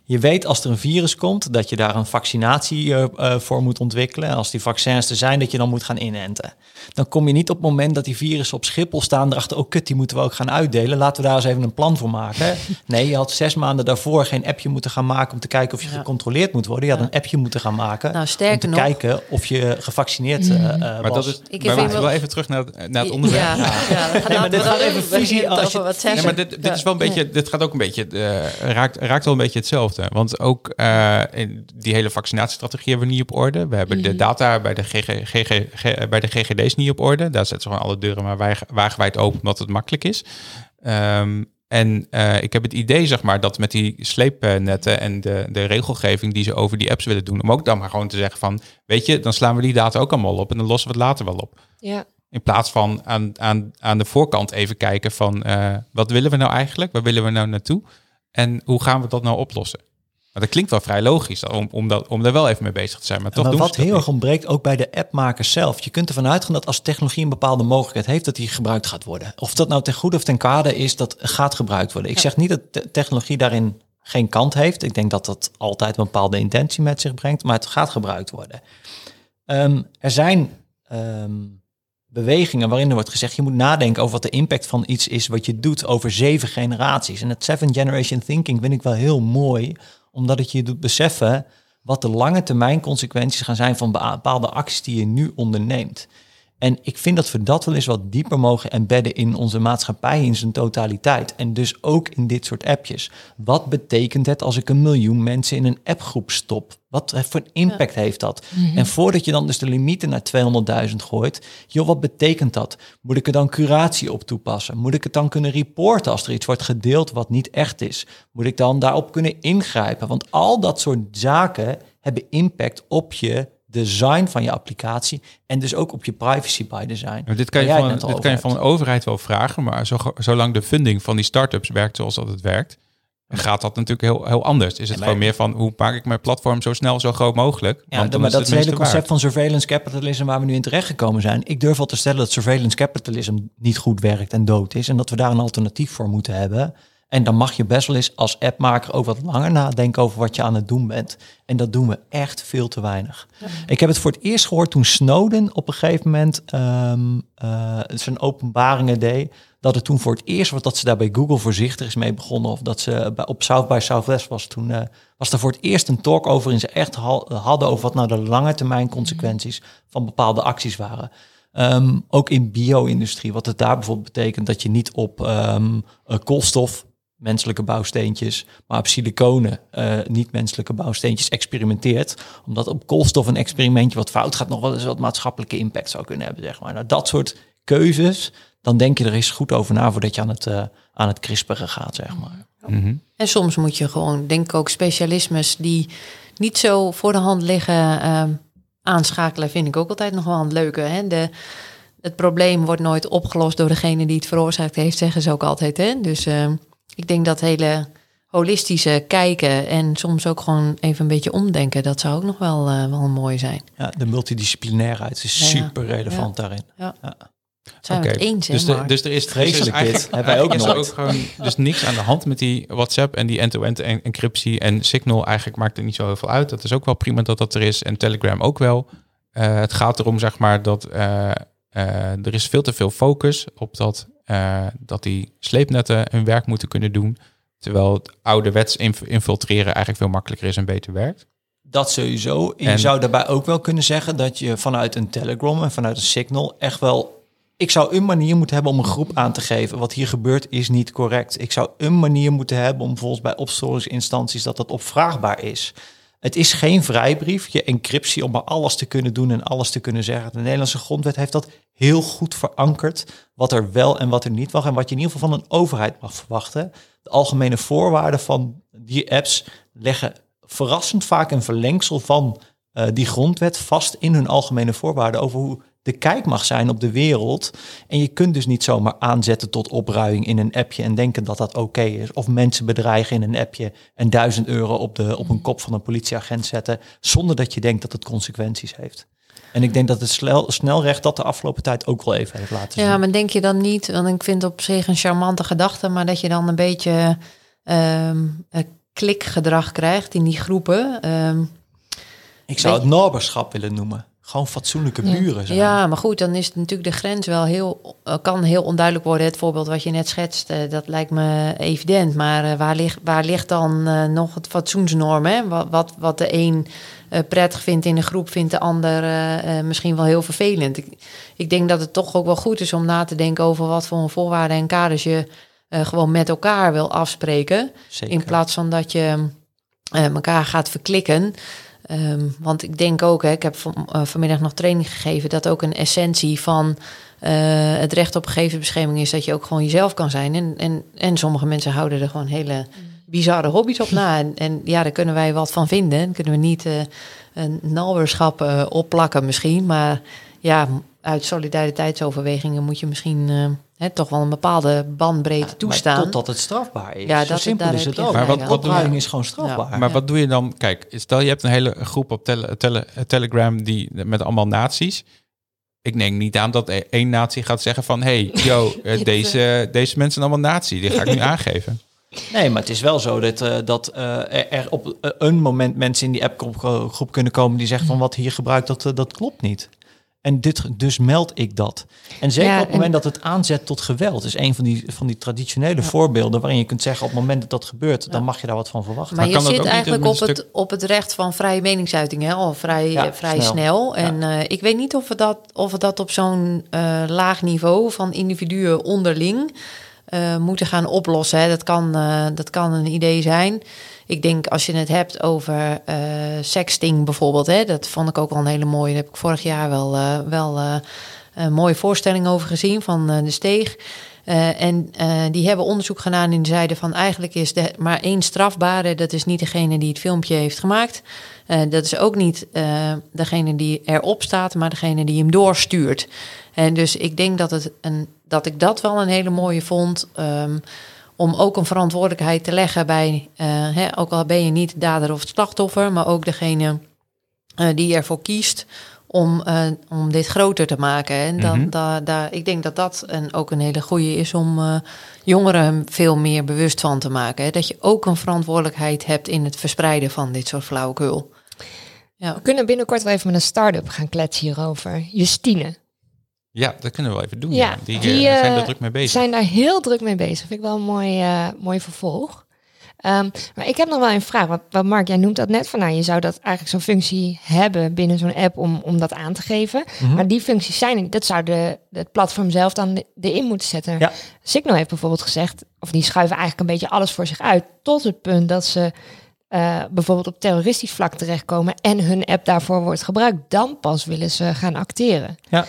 Je weet als er een virus komt, dat je daar een vaccinatie eh, eh, voor moet ontwikkelen. En als die vaccins er zijn, dat je dan moet gaan inenten. Dan kom je niet op het moment dat die virussen op Schiphol staan erachter, oh kut, die moeten we ook gaan uitdelen. Laten we daar eens even een plan voor maken. <laughs> Nee, je had zes maanden daarvoor geen appje moeten gaan maken om te kijken of je Ja. gecontroleerd moet worden. Je had Ja. een appje moeten gaan maken Nou, om te nog- kijken of je gevaccineerd eh, eh, Maar was. dat is, Ik maar we wel- wel even terug naar, het- naar het onderwerp. Ja, ja, dan maar dit gaat even visie als je- wat Nee, maar dit, dit is wel een beetje, dit gaat ook een beetje, raakt, raakt wel een beetje hetzelfde. Want ook eh, die hele vaccinatiestrategie hebben we niet op orde. We hebben de data bij de, GG, GG, G- bij de GGD's niet op orde. Daar zetten ze gewoon alle deuren maar waag- wagenwijd open, omdat het makkelijk is. Ehm, en eh, ik heb het idee, zeg maar, dat met die sleepnetten en de, de regelgeving die ze over die apps willen doen, om ook dan maar gewoon te zeggen van, weet je, dan slaan we die data ook allemaal op en dan lossen we het later wel op. Ja. In plaats van aan, aan, aan de voorkant even kijken van eh, wat willen we nou eigenlijk? Waar willen we nou naartoe? En hoe gaan we dat nou oplossen? Maar dat klinkt wel vrij logisch om, om, dat, om daar wel even mee bezig te zijn. Maar toch maar doen wat ze dat heel erg ontbreekt, ook bij de appmakers zelf. Je kunt ervan uitgaan dat als technologie een bepaalde mogelijkheid heeft, dat die gebruikt gaat worden. Of dat nou ten goede of ten kwade is, dat gaat gebruikt worden. Ik zeg niet dat te- technologie daarin geen kant heeft. Ik denk dat dat altijd een bepaalde intentie met zich brengt, maar het gaat gebruikt worden. Ehm, er zijn ehm, bewegingen waarin er wordt gezegd, je moet nadenken over wat de impact van iets is wat je doet over zeven generaties. En het seven generation thinking vind ik wel heel mooi, omdat het je doet beseffen wat de lange termijn consequenties gaan zijn van bepaalde acties die je nu onderneemt. En ik vind dat we dat wel eens wat dieper mogen embedden in onze maatschappij in zijn totaliteit. En dus ook in dit soort appjes. Wat betekent het als ik een miljoen mensen in een appgroep stop? Wat voor impact heeft dat? En voordat je dan dus de limieten naar 200.000 gooit, joh, wat betekent dat? Moet ik er dan curatie op toepassen? Moet ik het dan kunnen reporten als er iets wordt gedeeld wat niet echt is? Moet ik dan daarop kunnen ingrijpen? Want al dat soort zaken hebben impact op je design van je applicatie en dus ook op je privacy by design. Maar dit kan je, van, dit kan je van een overheid wel vragen, maar zo, zolang de funding van die start-ups werkt zoals dat het werkt, gaat dat natuurlijk heel, heel anders. Is het gewoon meer van hoe maak ik mijn platform zo snel, zo groot mogelijk? Ja, Want maar dat is het hele concept van surveillance capitalism waar we nu in terecht gekomen zijn. Ik durf al te stellen dat surveillance capitalism niet goed werkt en dood is en dat we daar een alternatief voor moeten hebben. En dan mag je best wel eens als appmaker ook wat langer nadenken over wat je aan het doen bent. En dat doen we echt veel te weinig. Ik heb het voor het eerst gehoord toen Snowden op een gegeven moment um, uh, zijn openbaringen deed. Dat het toen voor het eerst was dat ze daar bij Google voorzichtig is mee begonnen. Of dat ze bij, op South by Southwest was. Toen uh, was er voor het eerst een talk over in ze echt hadden over wat nou de lange termijn consequenties van bepaalde acties waren. Um, ook in bio-industrie, wat het daar bijvoorbeeld betekent dat je niet op um, koolstof menselijke bouwsteentjes, maar op siliconen, uh, niet-menselijke bouwsteentjes experimenteert. Omdat op koolstof een experimentje wat fout gaat nog wel eens wat maatschappelijke impact zou kunnen hebben, zeg maar. Nou, dat soort keuzes, dan denk je er eens goed over na voordat je aan het, uh, aan het crisperen gaat, zeg maar. Mm -hmm. En soms moet je gewoon, denk ik ook, specialismes die niet zo voor de hand liggen uh, aanschakelen, vind ik ook altijd nog wel een leuke. Hè? De, het probleem wordt nooit opgelost door degene die het veroorzaakt heeft, zeggen ze ook altijd. Hè? Dus ehm, ik denk dat hele holistische kijken en soms ook gewoon even een beetje omdenken, dat zou ook nog wel, uh, wel mooi zijn. Ja, de multidisciplinairheid is super relevant daarin. Ja. Zijn we het eens, dus, de, dus er is vreselijk dus dit. Hebben wij ook is nog. ook gewoon dus niks aan de hand met die WhatsApp en die end-to-end encryptie en Signal. Eigenlijk maakt het niet zo heel veel uit. Dat is ook wel prima dat dat er is en Telegram ook wel. Uh, het gaat erom, zeg maar, dat uh, er is veel te veel focus op dat dat die sleepnetten hun werk moeten kunnen doen. Terwijl het ouderwets inf infiltreren eigenlijk veel makkelijker is en beter werkt. Dat sowieso. En je zou daarbij ook wel kunnen zeggen dat je vanuit een Telegram en vanuit een Signal echt wel. Ik zou een manier moeten hebben om een groep aan te geven. Wat hier gebeurt is niet correct. Ik zou een manier moeten hebben om volgens bij opsporingsinstanties dat dat opvraagbaar is. Het is geen vrijbrief, je encryptie om maar alles te kunnen doen en alles te kunnen zeggen. De Nederlandse grondwet heeft dat heel goed verankerd, wat er wel en wat er niet mag en wat je in ieder geval van een overheid mag verwachten. De algemene voorwaarden van die apps leggen verrassend vaak een verlengsel van uh, die grondwet vast in hun algemene voorwaarden over hoe de kijk mag zijn op de wereld. En je kunt dus niet zomaar aanzetten tot opruiing in een appje en denken dat dat oké is. Of mensen bedreigen in een appje en duizend euro op, de, op een kop van een politieagent zetten, zonder dat je denkt dat het consequenties heeft. En ik denk dat het snel, snelrecht dat de afgelopen tijd ook wel even heeft laten zien. Ja, maar denk je dan niet, want ik vind op zich een charmante gedachte, maar dat je dan een beetje um, klikgedrag krijgt in die groepen. Um, ik zou het naberschap willen noemen. Gewoon fatsoenlijke buren zijn. Ja, maar goed, dan is het natuurlijk de grens wel heel, kan heel onduidelijk worden. Het voorbeeld wat je net schetst, dat lijkt me evident. Maar waar, ligt, waar ligt dan nog het fatsoensnorm? Hè? Wat, wat, wat de een prettig vindt in een groep, vindt de ander misschien wel heel vervelend. Ik, ik denk dat het toch ook wel goed is om na te denken over wat voor voorwaarden en kaders je gewoon met elkaar wil afspreken. Zeker. In plaats van dat je elkaar gaat verklikken. Um, want ik denk ook, hè, ik heb van, uh, vanmiddag nog training gegeven, dat ook een essentie van uh, het recht op gegevensbescherming is dat je ook gewoon jezelf kan zijn. En, en, en sommige mensen houden er gewoon hele bizarre hobby's op na. <laughs> En, en ja, daar kunnen wij wat van vinden. Dan kunnen we niet uh, een nalwerschap opplakken misschien. Maar ja, uit solidariteitsoverwegingen moet je misschien He, toch wel een bepaalde bandbreedte ja, toestaan. Totdat het strafbaar is. Ja, Zo dat, simpel is het ook. Maar wat, wat Opruiming is gewoon strafbaar. Ja. Maar wat doe je dan? Kijk, stel je hebt een hele groep op tele, tele, Telegram die met allemaal naties. Ik neem niet aan dat één natie gaat zeggen van... hey, yo, <laughs> deze, deze mensen zijn allemaal natie. Die ga ik nu <laughs> aangeven. Nee, maar het is wel zo dat, uh, dat uh, er op een moment mensen in die appgroep kunnen komen... die zeggen van wat hier gebruikt, dat, uh, dat klopt niet. En dit, dus meld ik dat. En zeker Ja, op het moment en- dat het aanzet tot geweld, is een van die, van die traditionele voorbeelden waarin je kunt zeggen op het moment dat dat gebeurt, dan mag je daar wat van verwachten. Maar, Maar je zit eigenlijk op het, op het recht van vrije meningsuiting, hè? al vrij, Ja, eh, vrij snel. snel. En eh, ik weet niet of we dat, of we dat op zo'n eh, laag niveau van individuen onderling eh, moeten gaan oplossen. Hè. Dat, kan, eh, dat kan een idee zijn. Ik denk als je het hebt over eh, sexting bijvoorbeeld, hè, dat vond ik ook wel een hele mooie. Daar heb ik vorig jaar wel, eh, wel eh, een mooie voorstelling over gezien van de Steeg. En die hebben onderzoek gedaan en zeiden van eigenlijk is er maar één strafbare. Dat is niet degene die het filmpje heeft gemaakt. Dat is ook niet degene die erop staat, maar degene die hem doorstuurt. En dus ik denk dat, het een, dat ik dat wel een hele mooie vond. ehm, om ook een verantwoordelijkheid te leggen bij, eh, hè, ook al ben je niet dader of slachtoffer, maar ook degene eh, die ervoor kiest om, eh, om dit groter te maken. En dan, Mhm. da, da, ik denk dat dat een, ook een hele goede is om eh, jongeren veel meer bewust van te maken. Hè? Dat je ook een verantwoordelijkheid hebt in het verspreiden van dit soort flauwekul. Ja. We kunnen binnenkort wel even met een start-up gaan kletsen hierover. Justine. Ja, dat kunnen we wel even doen. Ja, Ja, Die, die, eh, zijn eh, er druk mee bezig. zijn daar heel druk mee bezig. Vind ik wel een mooi, eh, mooi vervolg. Ehm, maar ik heb nog wel een vraag. Want, want Mark, jij noemt dat net van, nou, je zou dat eigenlijk zo'n functie hebben binnen zo'n app om, om dat aan te geven. Mhm. Maar die functies zijn er niet. Dat zou de, het platform zelf dan de- erin moeten zetten. Ja. Signal heeft bijvoorbeeld gezegd, of die schuiven eigenlijk een beetje alles voor zich uit. Tot het punt dat ze eh, bijvoorbeeld op terroristisch vlak terechtkomen en hun app daarvoor wordt gebruikt. Dan pas willen ze gaan acteren. Ja.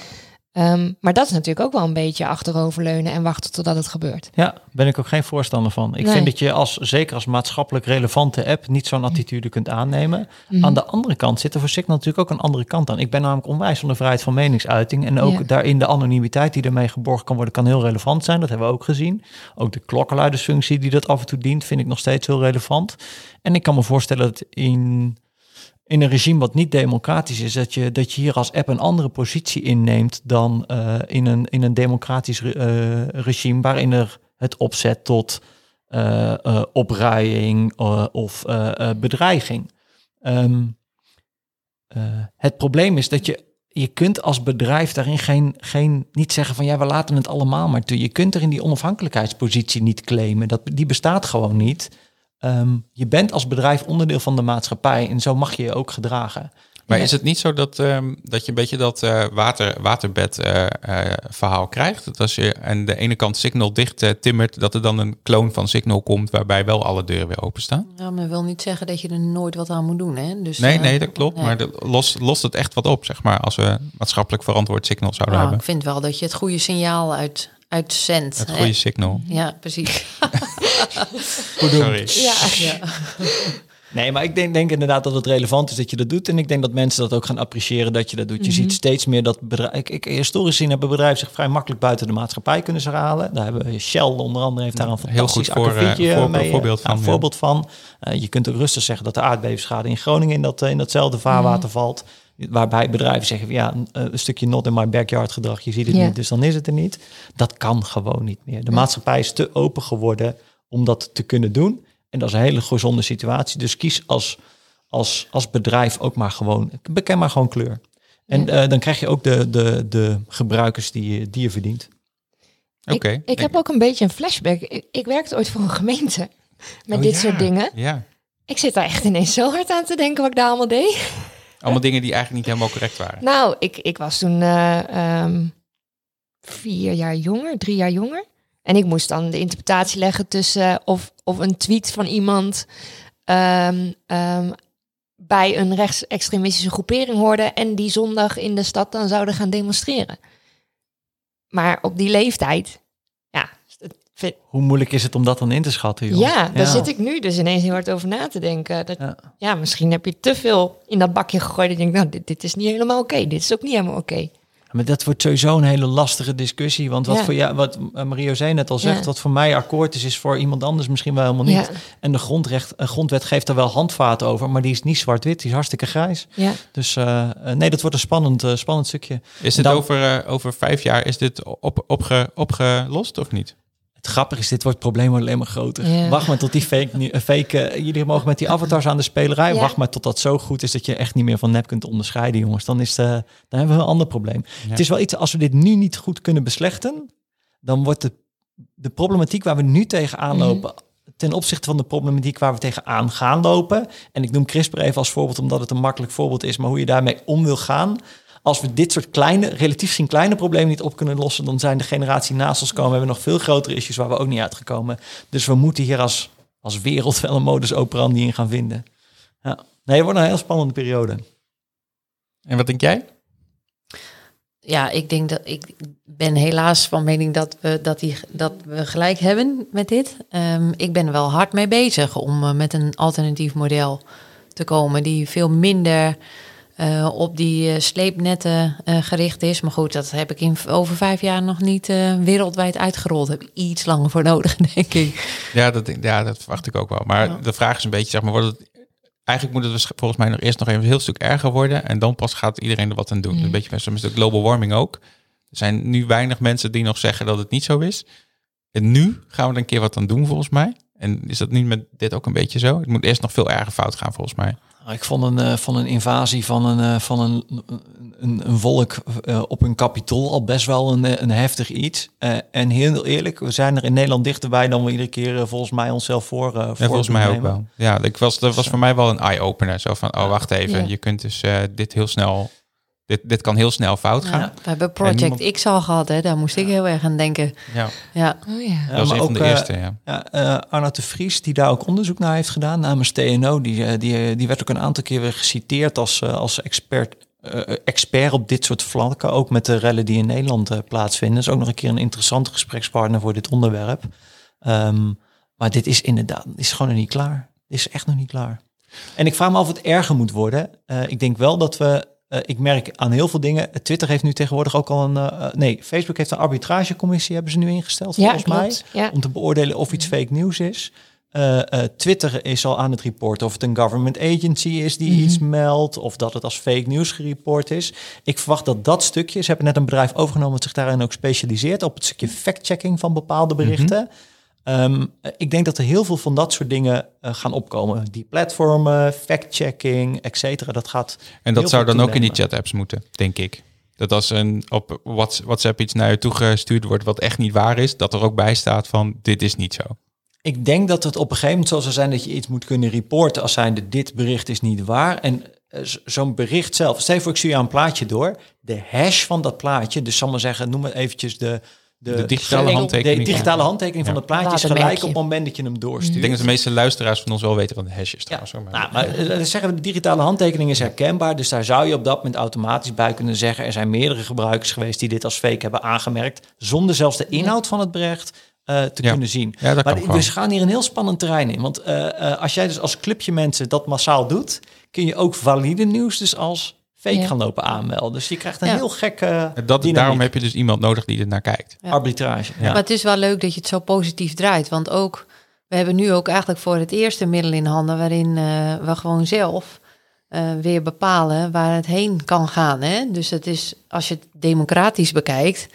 Ehm, maar dat is natuurlijk ook wel een beetje achteroverleunen en wachten totdat het gebeurt. Ja, ben ik ook geen voorstander van. Ik Nee. vind dat je als, zeker als maatschappelijk relevante app, niet zo'n attitude kunt aannemen. Mhm. Aan de andere kant zit er voor Signal natuurlijk ook een andere kant aan. Ik ben namelijk onwijs van de vrijheid van meningsuiting. En ook Ja. daarin de anonimiteit die ermee geborgd kan worden, kan heel relevant zijn. Dat hebben we ook gezien. Ook de klokkenluidersfunctie die dat af en toe dient, vind ik nog steeds heel relevant. En ik kan me voorstellen dat in, in een regime wat niet democratisch is, dat je, dat je hier als app een andere positie inneemt dan eh, in, een, in een democratisch eh, regime waarin er het opzet tot eh, eh, opruiing of bedreiging. Ehm, eh, het probleem is dat je, je kunt als bedrijf daarin geen, geen, niet zeggen van ja, we laten het allemaal maar toe. Je kunt er in die onafhankelijkheidspositie niet claimen. Dat, die bestaat gewoon niet. Ehm, je bent als bedrijf onderdeel van de maatschappij en zo mag je je ook gedragen. Maar Ja. is het niet zo dat, ehm, dat je een beetje dat eh, water, waterbed eh, eh, verhaal krijgt? Dat als je aan de ene kant Signal dicht timmert, dat er dan een kloon van Signal komt waarbij wel alle deuren weer openstaan? Ja, maar wil niet zeggen dat je er nooit wat aan moet doen. Hè? Dus, Nee, nee, dat klopt. nee. Maar lost het echt wat op, zeg maar, als we maatschappelijk verantwoord Signal zouden Nou, hebben? ik vind wel dat je het goede signaal uit, uitzendt. Het hè? goede Signal. Ja, precies. <laughs> Sorry. Ja. ja. Nee, maar ik denk, denk inderdaad dat het relevant is dat je dat doet. En ik denk dat mensen dat ook gaan appreciëren dat je dat doet. Je ziet steeds meer dat bedrijven... Ik, ik, historisch gezien hebben bedrijven zich vrij makkelijk buiten de maatschappij kunnen ze halen. Daar hebben we Shell onder andere heeft daar een Heel fantastisch goed voor, eh, voor- mee, eh, voorbeeld van, ja. voorbeeld van. Eh, je kunt ook rustig zeggen dat de aardbevingsschade in Groningen in, dat, eh, in datzelfde vaarwater valt. Waarbij bedrijven zeggen, van, ja, een, een stukje not in my backyard gedrag, je ziet het Ja. niet, dus dan is het er niet. Dat kan gewoon niet meer. De maatschappij is te open geworden om dat te kunnen doen. En dat is een hele gezonde situatie. Dus kies als, als, als bedrijf ook maar gewoon, beken maar gewoon kleur. En eh, dan krijg je ook de, de, de gebruikers die je, die je verdient. Oké. Ik, ik heb ook een beetje een flashback. Ik, ik werkte ooit voor een gemeente met Oh, dit ja. soort dingen. Ja. Ik zit daar echt ineens zo hard aan te denken wat ik daar allemaal deed. Allemaal dingen die eigenlijk niet helemaal correct waren. Nou, ik, ik was toen eh, ehm, vier jaar jonger, drie jaar jonger. En ik moest dan de interpretatie leggen tussen of, of een tweet van iemand ehm, ehm, bij een rechtsextremistische groepering hoorde en die zondag in de stad dan zouden gaan demonstreren. Maar op die leeftijd, vind- Hoe moeilijk is het om dat dan in te schatten? Joh? ja, daar zit ik nu dus ineens heel hard over na te denken. Dat, Ja. ja. misschien heb je te veel in dat bakje gegooid. En je denkt, nou, dit, dit is niet helemaal oké. Dit is ook niet helemaal oké. Maar dat wordt sowieso een hele lastige discussie. Want wat, Ja. voor jou, wat eh, Mario zei net al zegt, Ja. wat voor mij akkoord is, is voor iemand anders misschien wel helemaal niet. Ja. En de grondrecht, eh, grondwet geeft er wel handvaten over, maar die is niet zwart-wit, die is hartstikke grijs. Ja. Dus eh, eh, nee, dat wordt een spannend, eh, spannend stukje. Is dit Dan- over, over vijf jaar, is dit op, opge, opgelost of niet? Het grappige is, dit wordt het probleem alleen maar groter. Ja. Wacht maar tot die fake, nu- eh, fake eh, jullie mogen met die avatars aan de spelerij. Ja. Wacht maar tot dat zo goed is dat je echt niet meer van nep kunt onderscheiden, jongens. Dan, is de, dan hebben we een ander probleem. Ja. Het is wel iets, als we dit nu niet goed kunnen beslechten, dan wordt de, de problematiek waar we nu tegenaan Mhm. lopen, ten opzichte van de problematiek waar we tegenaan gaan lopen. En ik noem CRISPR even als voorbeeld, omdat het een makkelijk voorbeeld is, maar hoe je daarmee om wil gaan. Als we dit soort kleine, relatief gezien kleine problemen niet op kunnen lossen, dan zijn de generatie naast ons komen. We hebben nog veel grotere issues waar we ook niet uitgekomen. Dus we moeten hier als, als wereld wel een modus operandi in gaan vinden. Ja. Nee, het wordt een heel spannende periode. En wat denk jij? Ja, ik denk dat ik ben helaas van mening dat we, dat die, dat we gelijk hebben met dit. Ehm, ik ben er wel hard mee bezig om eh, met een alternatief model te komen die veel minder eh, op die eh, sleepnetten eh, gericht is. Maar goed, dat heb ik in over vijf jaar nog niet wereldwijd uitgerold. Heb ik iets langer voor nodig, <laughs> denk ik. Ja, dat, ja, dat verwacht ik ook wel. Maar Ja. de vraag is een beetje, zeg maar, wordt het... Eigenlijk moet het volgens mij nog eerst nog even een heel stuk erger worden. En dan pas gaat iedereen er wat aan doen. Een beetje met zo'n global warming ook. Er zijn nu weinig mensen die nog zeggen dat het niet zo is. En nu gaan we er een keer wat aan doen, volgens mij. En is dat nu met dit ook een beetje zo? Het moet eerst nog veel erger fout gaan, volgens mij. Ik vond een, eh, van een invasie van een, eh, van een, een, een volk eh, op een kapitol al best wel een, een heftig iets. Eh, en heel eerlijk, we zijn er in Nederland dichterbij dan we iedere keer volgens mij onszelf voor. Ja, volgens mij ook wel. Ja, ik was, dat was voor mij wel een eye-opener. Zo van, oh, wacht even. Ja. Je kunt dus eh, dit heel snel... Dit, dit kan heel snel fout gaan. Ja, we hebben Project niemand- X al gehad, hè? daar moest ik heel erg aan denken. Ja, Ja, Oh ja. Dat was maar een van ook, de eh, eerste, ja. Ja, eh Arnoud de Vries, die daar ook onderzoek naar heeft gedaan namens TNO, die, eh, die, die werd ook een aantal keer weer geciteerd als, eh, als expert, eh, expert op dit soort vlakken, ook met de rellen die in Nederland plaatsvinden. Dat is ook nog een keer een interessante gesprekspartner voor dit onderwerp. Ehm, maar dit is inderdaad, is gewoon nog niet klaar. Dit is echt nog niet klaar. En ik vraag me af of het erger moet worden. Eh, ik denk wel dat we, eh, ik merk aan heel veel dingen, Twitter heeft nu tegenwoordig ook al een, eh, eh, nee, Facebook heeft een arbitragecommissie, hebben ze nu ingesteld Ja, volgens mij. Ja. om te beoordelen of iets fake nieuws is. Twitter is al aan het reporten of het een government agency is die Mhm. iets meldt of dat het als fake nieuws gereport is. Ik verwacht dat dat stukje, ze hebben net een bedrijf overgenomen dat zich daarin ook specialiseert op het stukje fact-checking van bepaalde berichten. Ehm, eh, ik denk dat er heel veel van dat soort dingen eh, gaan opkomen. Die platformen, fact-checking, et cetera, dat gaat En dat zou dan ook in die chat-apps moeten, denk ik. Dat als een op Whats- WhatsApp iets naar je toe gestuurd wordt wat echt niet waar is, dat er ook bij staat van dit is niet zo. Ik denk dat het op een gegeven moment zo zou zijn dat je iets moet kunnen reporten als zijnde dit bericht is niet waar. En eh, zo'n bericht zelf, stel je voor ik stuur jou een plaatje door, de hash van dat plaatje, dus zal maar zeggen, noem maar eventjes de... De digitale de- handtekening. De digitale handtekening van Ja. het plaatje is gelijk op het moment dat je hem doorstuurt. Ik denk dat de meeste luisteraars van ons wel weten wat een hash is Ja, trouwens. maar- nou, maar eh, zeggen we, de digitale handtekening is herkenbaar. Dus daar zou je op dat moment automatisch bij kunnen zeggen... er zijn meerdere gebruikers geweest die dit als fake hebben aangemerkt... zonder zelfs de inhoud van het bericht eh, te Ja. kunnen zien. Ja, dat kan maar we gaan hier een heel spannend terrein in. Want eh, eh, als jij dus als clubje mensen dat massaal doet... kun je ook valide nieuws dus als fake Ja. gaan lopen aanmelden. Dus je krijgt een Ja. heel gekke dat, daarom heb je dus iemand nodig die er naar kijkt. Ja. arbitrage. Maar het is wel leuk dat je het zo positief draait. Want ook, we hebben nu ook eigenlijk voor het eerste middel in handen... waarin eh, we gewoon zelf eh, weer bepalen waar het heen kan gaan. Hè? Dus het is, als je het democratisch bekijkt...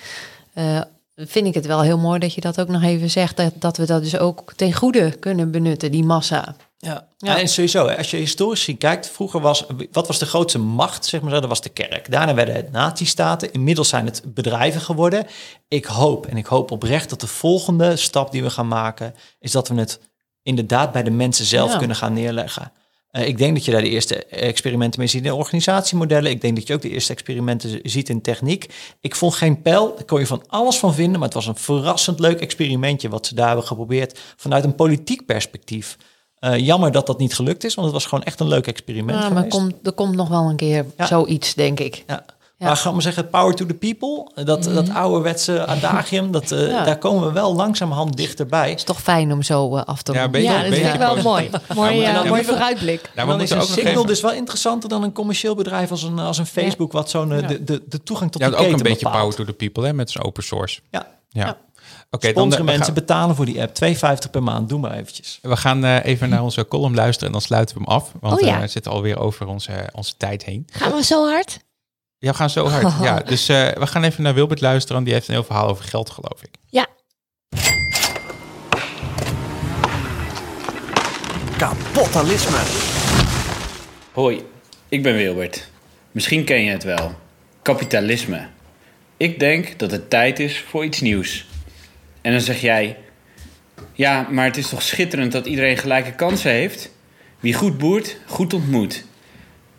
eh, vind ik het wel heel mooi dat je dat ook nog even zegt... dat, dat we dat dus ook ten goede kunnen benutten, die massa. Ja. Ja. en sowieso, als je historisch kijkt, vroeger was, wat was de grootste macht, zeg maar, zo? dat was de kerk. Daarna werden het nazistaten, inmiddels zijn het bedrijven geworden. Ik hoop, en ik hoop oprecht dat de volgende stap die we gaan maken, is dat we het inderdaad bij de mensen zelf Ja. kunnen gaan neerleggen. Eh, ik denk dat je daar de eerste experimenten mee ziet in organisatiemodellen. Ik denk dat je ook de eerste experimenten ziet in techniek. Ik vond geen pijl, daar kon je van alles van vinden, maar het was een verrassend leuk experimentje wat ze daar hebben geprobeerd vanuit een politiek perspectief. Eh, jammer dat dat niet gelukt is, want het was gewoon echt een leuk experiment Ja, maar komt, er komt nog wel een keer Ja. zoiets, denk ik. Ja. Ja. Maar gaan we zeggen, power to the people, dat, dat ouderwetse adagium, dat, eh, Ja. daar komen we wel langzamerhand dichterbij. Het is toch fijn om zo eh, af te Ja, ronden. Beetje- ja, dat ik wel mooi. Mooi, ja, mooi vooruitblik. Ja, dan is een ook signal dus wel interessanter dan een commercieel bedrijf als een, als een Facebook, wat zo'n Ja. de, de, de toegang tot Ja, de ook keten een beetje bepaalt. power to the people hè, met zijn open source. Ja. Ja. Okay, eh, mensen, betalen voor die app. 2,50 per maand, doe maar eventjes. We gaan eh, even naar onze column luisteren en dan sluiten we hem af. Want oh eh, we zitten alweer over onze, onze tijd heen. Gaan we zo hard? Ja, we gaan zo hard. Oh. Ja, dus we gaan even naar Wilbert luisteren. Die heeft een heel verhaal over geld, geloof ik. Ja. Kapitalisme. Hoi, ik ben Wilbert. Misschien ken je het wel. Kapitalisme. Ik denk dat het tijd is voor iets nieuws. En dan zeg jij: Ja, maar het is toch schitterend dat iedereen gelijke kansen heeft? Wie goed boert, goed ontmoet.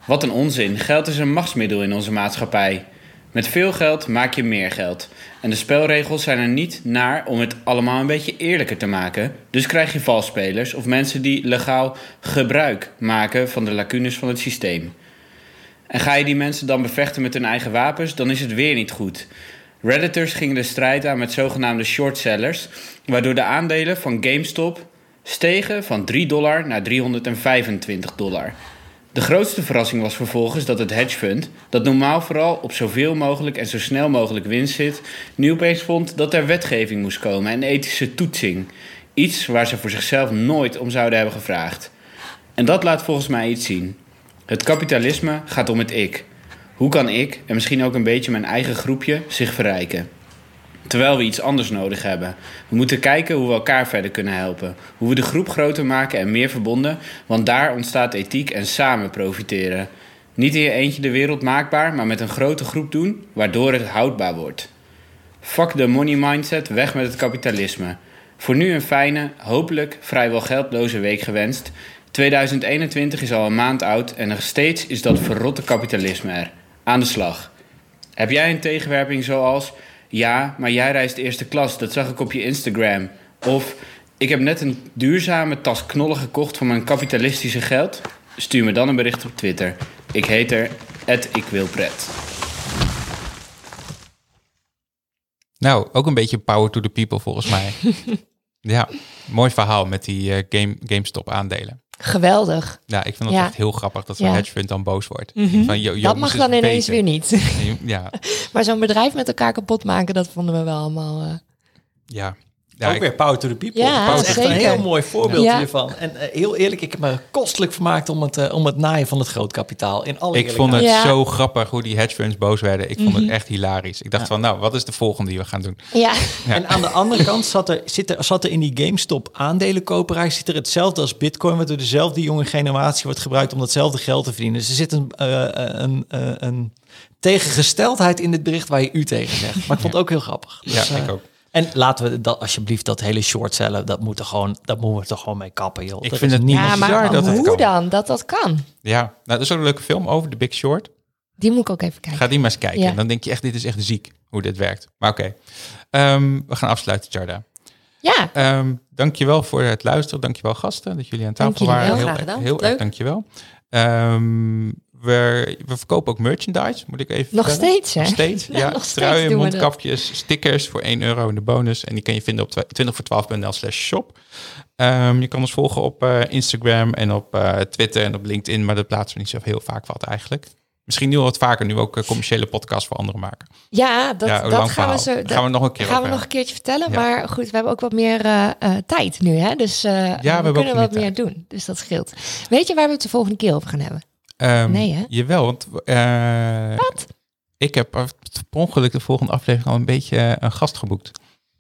Wat een onzin. Geld is een machtsmiddel in onze maatschappij. Met veel geld maak je meer geld. En de spelregels zijn er niet naar om het allemaal een beetje eerlijker te maken. Dus krijg je valspelers of mensen die legaal gebruik maken van de lacunes van het systeem. En ga je die mensen dan bevechten met hun eigen wapens, dan is het weer niet goed. Redditors gingen de strijd aan met zogenaamde shortsellers, waardoor de aandelen van GameStop stegen van 3 dollar naar 325 dollar. De grootste verrassing was vervolgens dat het hedgefund, dat normaal vooral op zoveel mogelijk en zo snel mogelijk winst zit, nu opeens vond dat er wetgeving moest komen en ethische toetsing. Iets waar ze voor zichzelf nooit om zouden hebben gevraagd. En dat laat volgens mij iets zien. Het kapitalisme gaat om het ik. Hoe kan ik, en misschien ook een beetje mijn eigen groepje, zich verrijken? Terwijl we iets anders nodig hebben. We moeten kijken hoe we elkaar verder kunnen helpen. Hoe we de groep groter maken en meer verbonden, want daar ontstaat ethiek en samen profiteren. Niet in je eentje de wereld maakbaar, maar met een grote groep doen, waardoor het houdbaar wordt. Fuck de money mindset, weg met het kapitalisme. Voor nu een fijne, hopelijk vrijwel geldloze week gewenst. 2021 is al een maand oud en nog steeds is dat verrotte kapitalisme er. Aan de slag. Heb jij een tegenwerping zoals... Ja, maar jij reist eerste klas, dat zag ik op je Instagram. Of... Ik heb net een duurzame tas knollen gekocht voor mijn kapitalistische geld. Stuur me dan een bericht op Twitter. Ik heet er @ikwilpret. Nou, ook een beetje power to the people volgens mij. <laughs> ja, mooi verhaal met die eh, game, GameStop aandelen. Geweldig. Ja, ik vind het Ja. echt heel grappig dat zo'n Ja. hedge fund dan boos wordt. Mhm. Van, yo, yo, dat mag dan ineens weer niet. <laughs> Ja, <laughs> maar zo'n bedrijf met elkaar kapot maken, dat vonden we wel allemaal... eh, ja. Ja ook ik- weer power to the people. Ja, dat is echt zeker. een heel mooi voorbeeld Ja. hiervan. En eh, heel eerlijk, ik heb me kostelijk vermaakt om het, eh, om het naaien van het grootkapitaal. In alle Ik vond het Ja. zo grappig hoe die hedge funds boos werden. Ik vond Mhm. het echt hilarisch. Ik dacht Ja. van, nou, wat is de volgende die we gaan doen? ja. Ja. En aan de andere <laughs> kant zat er, zit er, zat er in die GameStop aandelenkoperij zit er hetzelfde als Bitcoin, wat door dezelfde jonge generatie wordt gebruikt om datzelfde geld te verdienen. Dus er zit een, eh, een, een tegengesteldheid in dit bericht waar je u tegen zegt. Maar ik vond het ook heel grappig. Dus, ja, eh, ik ook. En laten we dat alsjeblieft, dat hele short cellen, dat moet er gewoon, dat moeten we toch gewoon mee kappen, joh. Ik Dat vind het niet ja, maar bizar dat het hoe dan? Dat dat kan. Ja, nou, dat is ook een leuke film over, The Big Short. Die moet ik ook even kijken. Ga die maar eens kijken. Ja. Dan denk je echt, dit is echt ziek hoe dit werkt. Maar oké, Ehm, we gaan afsluiten, Jarda. Ja, Ehm dankjewel voor het luisteren. Dankjewel gasten dat jullie aan tafel waren. wel. Heel, Graag gedaan. heel Leuk. erg dankjewel. Ehm we, we verkopen ook merchandise, moet ik even nog vertellen. steeds hè? Nog steeds, Ja, <laughs> ja. nog steeds Truien, mondkapjes, stickers voor 1 euro in de bonus. En die kan je vinden op 20 voor 12.nl slash shop. Ehm, je kan ons volgen op eh, Instagram en op eh, Twitter en op LinkedIn. Maar dat plaatsen we niet zo heel vaak wat eigenlijk. Misschien nu wat vaker, nu ook eh, commerciële podcasts voor anderen maken. Ja, dat, ja, dat gaan we zo. Gaan we nog een keer gaan we nog een keertje vertellen. Ja. Maar goed, we hebben ook wat meer tijd nu, hè? Dus we, kunnen wat meer doen. Dus dat scheelt. Weet je waar we het de volgende keer over gaan hebben? Ehm, Nee, hè? Jawel, want eh, Wat? ik heb per ongeluk de volgende aflevering al een beetje eh, een gast geboekt.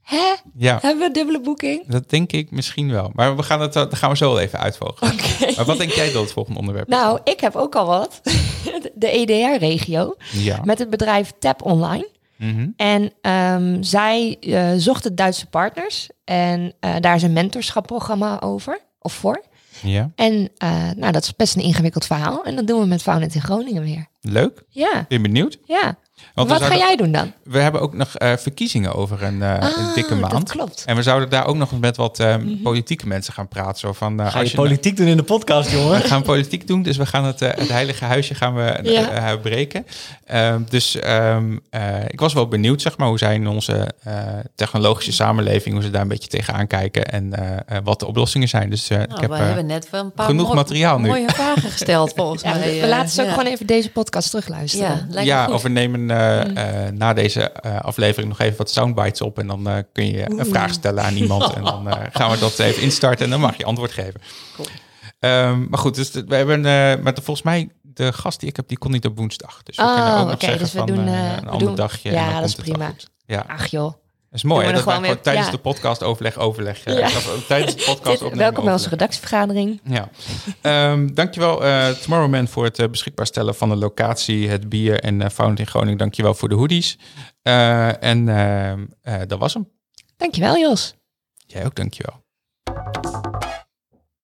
Hè? Ja, Hebben we een dubbele boeking? dat denk ik misschien wel. Maar we gaan het, dat gaan we zo wel even uitvogelen. Oké. Maar wat denk jij dat het volgende onderwerp is? Nou, ik heb ook al wat. <laughs> De EDR-regio. ja. Met het bedrijf Tap Online. Mhm. En ehm, zij eh, zochten Duitse partners. En daar is een mentorschapprogramma over. Of voor. Ja. En eh, nou, dat is best een ingewikkeld verhaal. En dat doen we met Founded in Groningen weer. Leuk. Ja, Ben je benieuwd? ja. Want Wat ga jij doen dan? We hebben ook nog eh, verkiezingen over een, eh, een Ah, dikke Dat maand. klopt. En we zouden daar ook nog met wat eh, Mhm. politieke mensen gaan praten. Zo van, eh, Ga als je je politiek doen in de podcast, jongen? We gaan politiek doen, dus we gaan het, eh, het heilige huisje gaan we Ja. breken. Ehm, dus ehm, eh, ik was wel benieuwd, zeg maar, hoe zij in onze eh, technologische samenleving, hoe ze daar een beetje tegenaan kijken en wat de oplossingen zijn. Dus eh, Nou, ik heb we hebben net wel een paar genoeg mooi- materiaal nu. mooie vragen gesteld, volgens Ja, mij. we, we laten ze ook ja. gewoon even deze podcast terugluisteren. Ja, lijkt me ja, goed. of we nemen Mm. eh, na deze eh, aflevering nog even wat soundbites op en dan eh, kun je een vraag stellen aan iemand en dan eh, gaan we dat even instarten en dan mag je antwoord geven. Cool. Ehm, maar goed, dus we hebben, eh, maar volgens mij de gast die ik heb, die kon niet op woensdag. Dus we Oh, kunnen ook nog zeggen dus we van doen, eh, eh, een we ander doen- dagje. Ja, dat is prima. Ja, Ach joh. Dat is mooi. Hè? Dat wij gewoon tijdens de podcast overleg, overleg. eh, Ja. tijdens de <laughs> podcast opnemen. welkom bij onze redactievergadering. Ja. Ehm, dankjewel eh Tomorrowman voor het eh, beschikbaar stellen van de locatie, het bier en uh, Found in Groningen. Dankjewel voor de hoodies. En ehm, eh, dat was hem. Dankjewel Jos. Jij ook, dankjewel.